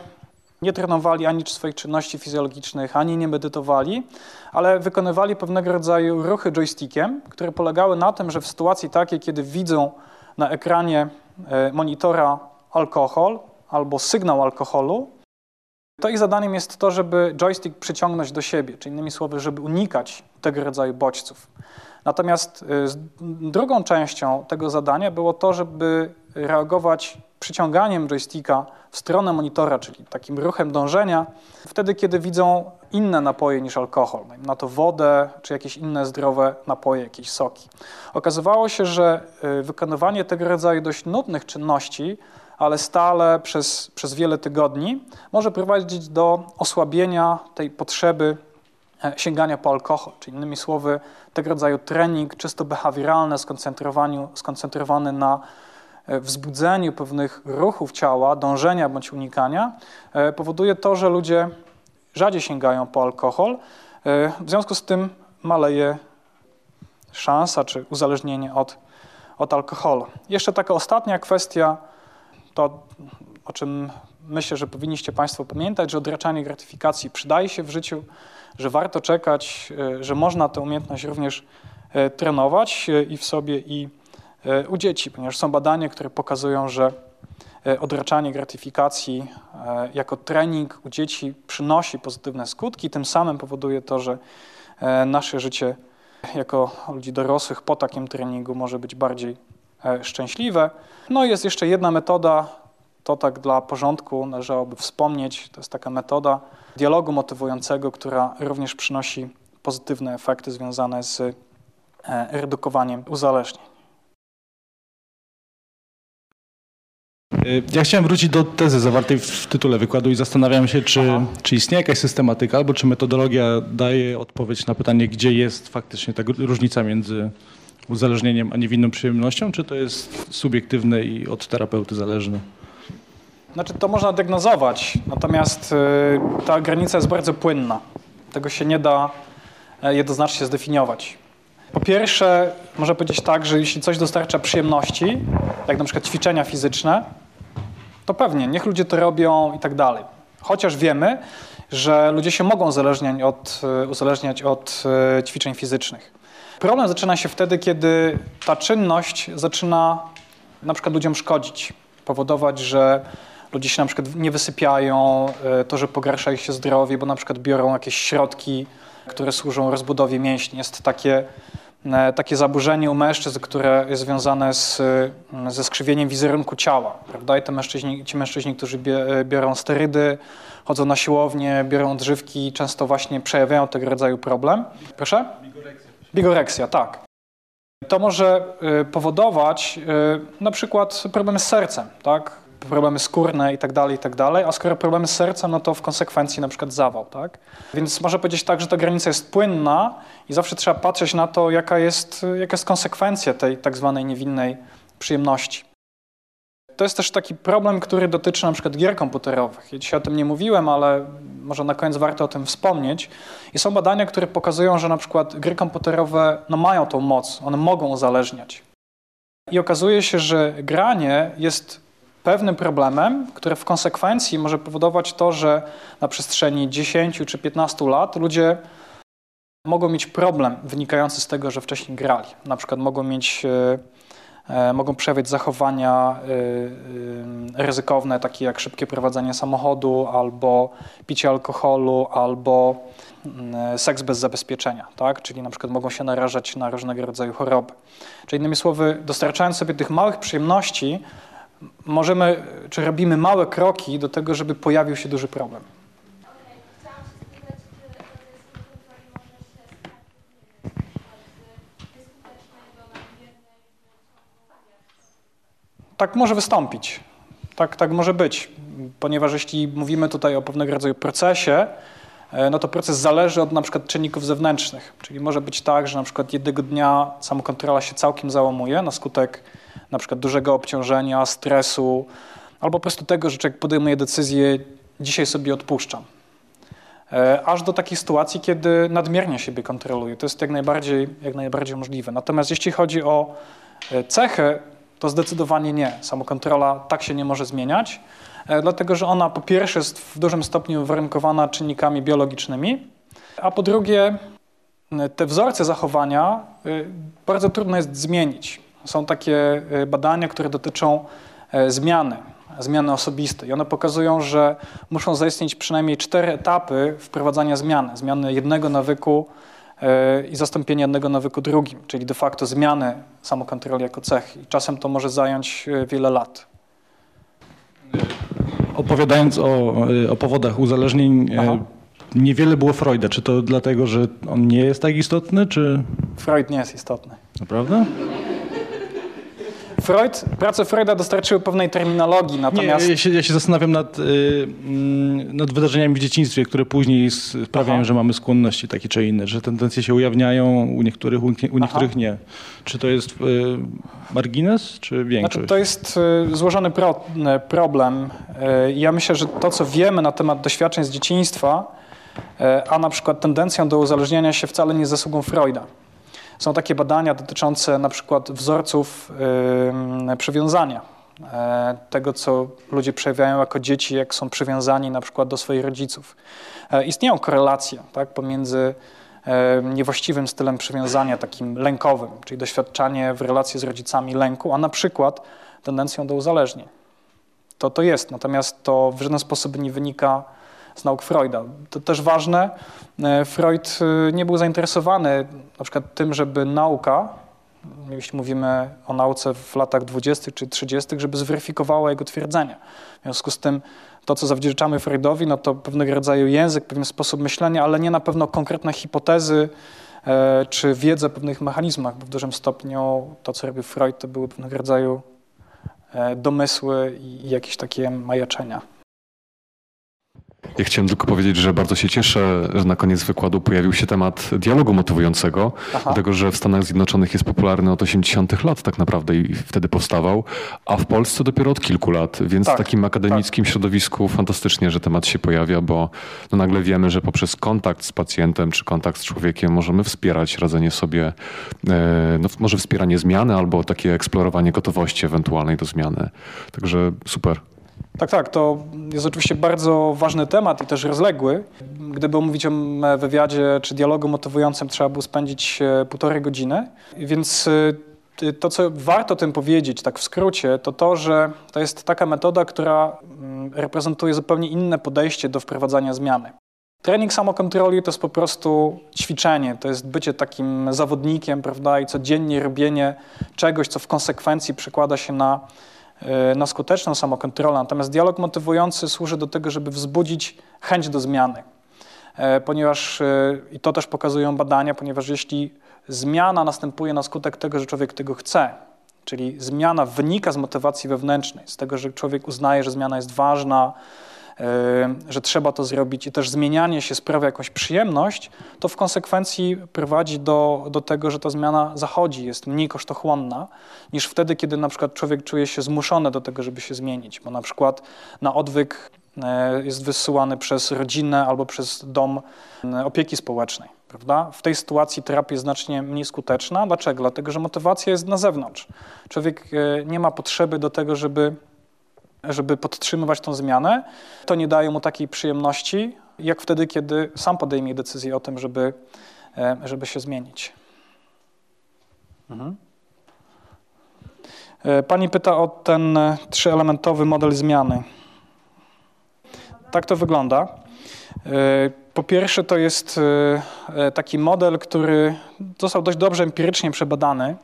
nie trenowali ani swoich czynności fizjologicznych, ani nie medytowali, ale wykonywali pewnego rodzaju ruchy joystickiem, które polegały na tym, że w sytuacji takiej, kiedy widzą na ekranie e, monitora alkohol albo sygnał alkoholu, to ich zadaniem jest to, żeby joystick przyciągnąć do siebie, czyli innymi słowy, żeby unikać tego rodzaju bodźców. Natomiast y, drugą częścią tego zadania było to, żeby reagować przyciąganiem joysticka w stronę monitora, czyli takim ruchem dążenia, wtedy, kiedy widzą inne napoje niż alkohol, na to wodę, czy jakieś inne zdrowe napoje, jakieś soki. Okazywało się, że y, wykonywanie tego rodzaju dość nudnych czynności ale stale przez, przez wiele tygodni może prowadzić do osłabienia tej potrzeby e, sięgania po alkohol, czyli innymi słowy tego rodzaju trening czysto behawioralny, skoncentrowany na e, wzbudzeniu pewnych ruchów ciała, dążenia bądź unikania, e, powoduje to, że ludzie rzadziej sięgają po alkohol. W związku z tym maleje szansa czy uzależnienie od, od alkoholu. Jeszcze taka ostatnia kwestia to, o czym myślę, że powinniście Państwo pamiętać, że odraczanie gratyfikacji przydaje się w życiu, że warto czekać, e, że można tę umiejętność również e, trenować e, i w sobie, i u dzieci, ponieważ są badania, które pokazują, że odraczanie gratyfikacji jako trening u dzieci przynosi pozytywne skutki, tym samym powoduje to, że nasze życie jako ludzi dorosłych po takim treningu może być bardziej szczęśliwe. No i jest jeszcze jedna metoda, to tak dla porządku należałoby wspomnieć, to jest taka metoda dialogu motywującego, która również przynosi pozytywne efekty związane z e, redukowaniem uzależnień. E, ja chciałem wrócić do tezy zawartej w tytule wykładu i zastanawiam się, czy, czy istnieje jakaś systematyka albo czy metodologia daje odpowiedź na pytanie, gdzie jest faktycznie ta różnica między uzależnieniem, a niewinną przyjemnością, czy to jest subiektywne i od terapeuty zależne? Znaczy, to można diagnozować, natomiast y, ta granica jest bardzo płynna. Tego się nie da e, jednoznacznie zdefiniować. Po pierwsze, można powiedzieć tak, że jeśli coś dostarcza przyjemności, jak na przykład ćwiczenia fizyczne, to pewnie, niech ludzie to robią i tak dalej. Chociaż wiemy, że ludzie się mogą uzależniać od, uzależniać od ćwiczeń fizycznych. Problem zaczyna się wtedy, kiedy ta czynność zaczyna na przykład ludziom szkodzić, powodować, że ludzie się na przykład nie wysypiają, e, to, że pogarsza ich się zdrowie, bo na przykład biorą jakieś środki które służą rozbudowie mięśni. Jest takie, e, takie zaburzenie u mężczyzn, które jest związane z, e, ze skrzywieniem wizerunku ciała. Prawda? I te mężczyźni, ci mężczyźni, którzy biorą sterydy, chodzą na siłownię, biorą odżywki, często właśnie przejawiają tego rodzaju problem. Proszę? Bigoreksja. Tak. To może y, powodować y, na przykład problemy z sercem, tak? problemy skórne i tak dalej, i tak dalej, a skoro problemy z sercem, no to w konsekwencji na przykład zawał, tak? Więc można powiedzieć tak, że ta granica jest płynna i zawsze trzeba patrzeć na to, jaka jest, jaka jest konsekwencja tej tak zwanej niewinnej przyjemności. To jest też taki problem, który dotyczy na przykład gier komputerowych. Ja dzisiaj o tym nie mówiłem, ale może na koniec warto o tym wspomnieć. I są badania, które pokazują, że na przykład gry komputerowe no, mają tą moc, one mogą uzależniać. I okazuje się, że granie jest pewnym problemem, który w konsekwencji może powodować to, że na przestrzeni 10 czy 15 lat ludzie mogą mieć problem wynikający z tego, że wcześniej grali. Na przykład mogą mieć E, mogą przejawiać zachowania y, y, ryzykowne, takie jak szybkie prowadzenie samochodu, albo picie alkoholu, albo mm, seks bez zabezpieczenia, tak? czyli na przykład mogą się narażać na różnego rodzaju choroby. Czyli innymi słowy, dostarczając sobie tych małych przyjemności, możemy, czy robimy małe kroki do tego, żeby pojawił się duży problem. Tak może wystąpić. Tak, tak może być, ponieważ jeśli mówimy tutaj o pewnego rodzaju procesie, e, no to proces zależy od na przykład czynników zewnętrznych. Czyli może być tak, że na przykład jednego dnia samokontrola się całkiem załamuje na skutek na przykład dużego obciążenia, stresu, albo po prostu tego, że człowiek podejmuje decyzję, dzisiaj sobie odpuszczam. E, aż do takiej sytuacji, kiedy nadmiernie siebie kontroluje. To jest jak najbardziej, jak najbardziej możliwe. Natomiast jeśli chodzi o e, cechy to zdecydowanie nie. Samokontrola tak się nie może zmieniać, e, dlatego że ona po pierwsze jest w dużym stopniu warunkowana czynnikami biologicznymi, a po drugie e, te wzorce zachowania e, bardzo trudno jest zmienić. Są takie badania, które dotyczą zmiany, zmiany osobistej. I one pokazują, że muszą zaistnieć przynajmniej cztery etapy wprowadzania zmiany. Zmiany jednego nawyku i zastąpienie jednego nawyku drugim, czyli de facto zmiany samokontroli jako cechy. I czasem to może zająć e, wiele lat. Opowiadając o, e, o powodach uzależnień, Aha. niewiele było Freuda. Czy to dlatego, że on nie jest tak istotny, czy... Freud nie jest istotny. Naprawdę? Freud, prace Freuda dostarczyły pewnej terminologii, natomiast... Nie, ja się, ja się zastanawiam nad, y, mm, nad wydarzeniami w dzieciństwie, które później sprawiają, Aha. że mamy skłonności takie czy inne, że tendencje się ujawniają u niektórych, u niektórych nie. Czy to jest y, margines, czy większość? Znaczy, to jest y, złożony pro, problem. Ja myślę, że to, co wiemy na temat doświadczeń z dzieciństwa, a na przykład tendencją do uzależniania się wcale nie jest zasługą Freuda. Są takie badania dotyczące na przykład wzorców przywiązania, e, tego, co ludzie przejawiają jako dzieci, jak są przywiązani na przykład do swoich rodziców. E, istnieją korelacje tak, pomiędzy e, niewłaściwym stylem przywiązania, takim lękowym, czyli doświadczanie w relacji z rodzicami lęku, a na przykład tendencją do uzależnień. To to jest, natomiast to w żaden sposób nie wynika z nauk Freuda. To też ważne, e, Freud e, nie był zainteresowany na przykład tym, żeby nauka, jeśli mówimy o nauce w latach 20. czy 30., żeby zweryfikowała jego twierdzenia. W związku z tym to, co zawdzięczamy Freudowi, no to pewnego rodzaju język, pewien sposób myślenia, ale nie na pewno konkretne hipotezy e, czy wiedzę o pewnych mechanizmach, bo w dużym stopniu to, co robił Freud, to były pewnego rodzaju domysły i jakieś takie majaczenia. Ja chciałem tylko powiedzieć, że bardzo się cieszę, że na koniec wykładu pojawił się temat dialogu motywującego, Aha. dlatego że w Stanach Zjednoczonych jest popularny od 80. lat tak naprawdę i wtedy powstawał, a w Polsce dopiero od kilku lat, więc tak, w takim akademickim tak. środowisku fantastycznie, że temat się pojawia, bo no nagle wiemy, że poprzez kontakt z pacjentem czy kontakt z człowiekiem możemy wspierać radzenie sobie, e, no może wspieranie zmiany albo takie eksplorowanie gotowości ewentualnej do zmiany. Także super. Tak, tak, to jest oczywiście bardzo ważny temat i też rozległy. Gdyby omówić o wywiadzie czy dialogu motywującym, trzeba było spędzić e, półtorej godziny. Więc e, to, co warto tym powiedzieć, tak w skrócie, to to, że to jest taka metoda, która reprezentuje zupełnie inne podejście do wprowadzania zmiany. Trening samokontroli to jest po prostu ćwiczenie, to jest bycie takim zawodnikiem, prawda, i codziennie robienie czegoś, co w konsekwencji przekłada się na, na skuteczną samokontrolę. Natomiast dialog motywujący służy do tego, żeby wzbudzić chęć do zmiany. E, ponieważ, e, i to też pokazują badania, ponieważ jeśli zmiana następuje na skutek tego, że człowiek tego chce, czyli zmiana wynika z motywacji wewnętrznej, z tego, że człowiek uznaje, że zmiana jest ważna, że trzeba to zrobić i też zmienianie się sprawia jakąś przyjemność, to w konsekwencji prowadzi do, do tego, że ta zmiana zachodzi, jest mniej kosztochłonna niż wtedy, kiedy na przykład człowiek czuje się zmuszony do tego, żeby się zmienić, bo na przykład na odwyk e, jest wysyłany przez rodzinę albo przez dom e, opieki społecznej. Prawda? W tej sytuacji terapia jest znacznie mniej skuteczna. Dlaczego? Dlatego, że motywacja jest na zewnątrz. Człowiek e, nie ma potrzeby do tego, żeby żeby podtrzymywać tą zmianę, to nie daje mu takiej przyjemności, jak wtedy, kiedy sam podejmie decyzję o tym, żeby, e, żeby się zmienić. Mhm. E, pani pyta o ten trzyelementowy model zmiany. Tak to wygląda. E, po pierwsze, to jest e, e, taki model, który został dość dobrze empirycznie przebadany.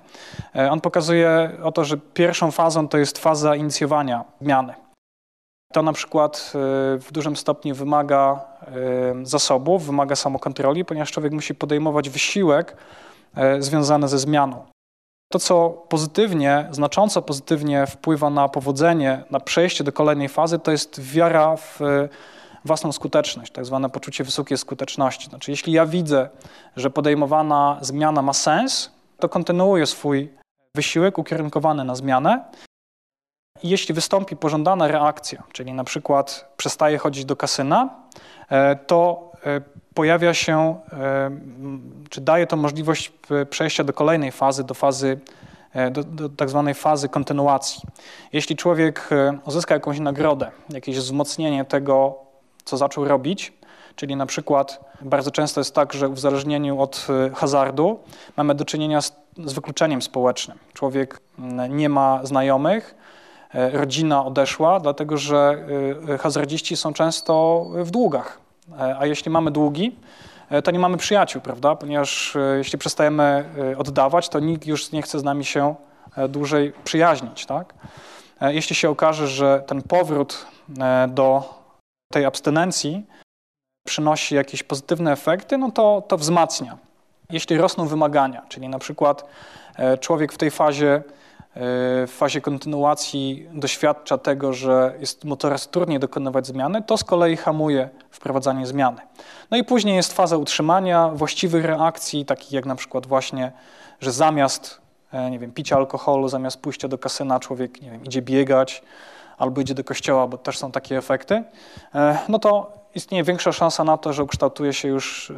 E, on pokazuje o to, że pierwszą fazą to jest faza inicjowania zmiany. To na przykład w dużym stopniu wymaga zasobów, wymaga samokontroli, ponieważ człowiek musi podejmować wysiłek związany ze zmianą. To, co pozytywnie, znacząco pozytywnie wpływa na powodzenie, na przejście do kolejnej fazy, to jest wiara w własną skuteczność, tak zwane poczucie wysokiej skuteczności. Znaczy, jeśli ja widzę, że podejmowana zmiana ma sens, to kontynuuję swój wysiłek ukierunkowany na zmianę. I jeśli wystąpi pożądana reakcja, czyli na przykład przestaje chodzić do kasyna, e, to e, pojawia się, e, czy daje to możliwość przejścia do kolejnej fazy, do fazy do, do tak zwanej fazy kontynuacji. Jeśli człowiek uzyska jakąś nagrodę, jakieś wzmocnienie tego, co zaczął robić. Czyli na przykład bardzo często jest tak, że w uzależnieniu od y, hazardu mamy do czynienia z, z wykluczeniem społecznym. Człowiek mm, nie ma znajomych, y, rodzina odeszła, dlatego że y, hazardziści są często w długach. A jeśli mamy długi, to nie mamy przyjaciół, prawda? Ponieważ jeśli przestajemy oddawać, to nikt już nie chce z nami się dłużej przyjaźnić, tak? Jeśli się okaże, że ten powrót do tej abstynencji przynosi jakieś pozytywne efekty, no to, to wzmacnia. Jeśli rosną wymagania, czyli na przykład e, człowiek w tej fazie, e, w fazie kontynuacji doświadcza tego, że jest mu coraz trudniej dokonywać zmiany, to z kolei hamuje wprowadzanie zmiany. No i później jest faza utrzymania właściwych reakcji, takich jak na przykład właśnie, że zamiast e, nie wiem, picia alkoholu, zamiast pójścia do kasyna człowiek nie wiem, idzie biegać, albo idzie do kościoła, bo też są takie efekty, e, no to istnieje większa szansa na to, że ukształtuje się już e,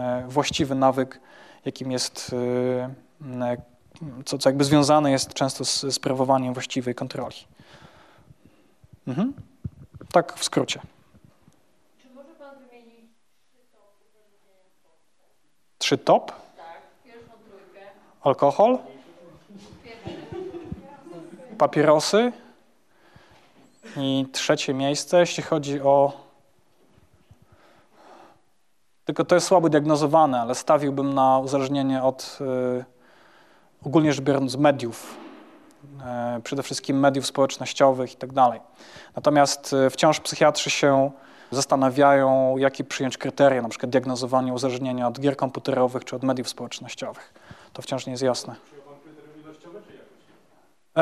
e, właściwy nawyk, jakim jest, co, co jakby związane jest często z sprawowaniem właściwej kontroli. Mhm. Tak w skrócie. Czy może Pan wymienić trzy top? Tak, pierwszą trójkę. Alkohol? Papierosy? I trzecie miejsce, jeśli chodzi o. Tylko to jest słabo diagnozowane, ale stawiłbym na uzależnienie od, yy, ogólnie rzecz biorąc, mediów. Yy, przede wszystkim mediów społecznościowych i tak dalej. Natomiast yy, wciąż psychiatrzy się zastanawiają, jakie przyjąć kryteria, na przykład diagnozowanie uzależnienia od gier komputerowych czy od mediów społecznościowych. To wciąż nie jest jasne.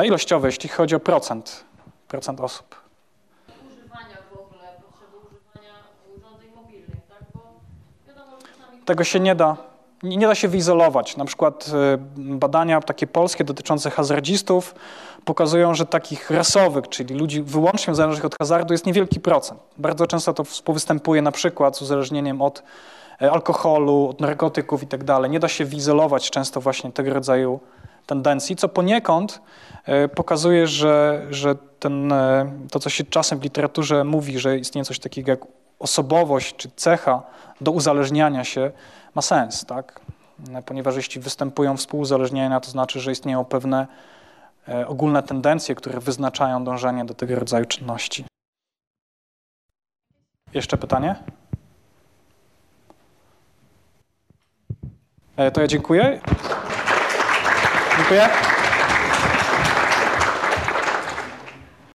Ilościowe, jeśli chodzi o procent procent osób. Używania w ogóle, potrzeby używania urządzeń mobilnych, tak? Bo wiadomo, czasami... Tego się nie da, nie da się wyizolować. Na przykład y, badania takie polskie dotyczące hazardzistów pokazują, że takich rasowych, czyli ludzi wyłącznie zależnych od hazardu jest niewielki procent. Bardzo często to współwystępuje na przykład z uzależnieniem od e, alkoholu, od narkotyków i tak. Nie da się wyizolować często właśnie tego rodzaju tendencji, co poniekąd e, pokazuje, że, że ten, e, to, co się czasem w literaturze mówi, że istnieje coś takiego jak osobowość czy cecha do uzależniania się, ma sens, tak? E, ponieważ jeśli występują współuzależnienia, to znaczy, że istnieją pewne ogólne tendencje, które wyznaczają dążenie do tego rodzaju czynności. Jeszcze pytanie? To ja dziękuję. Dziękuję.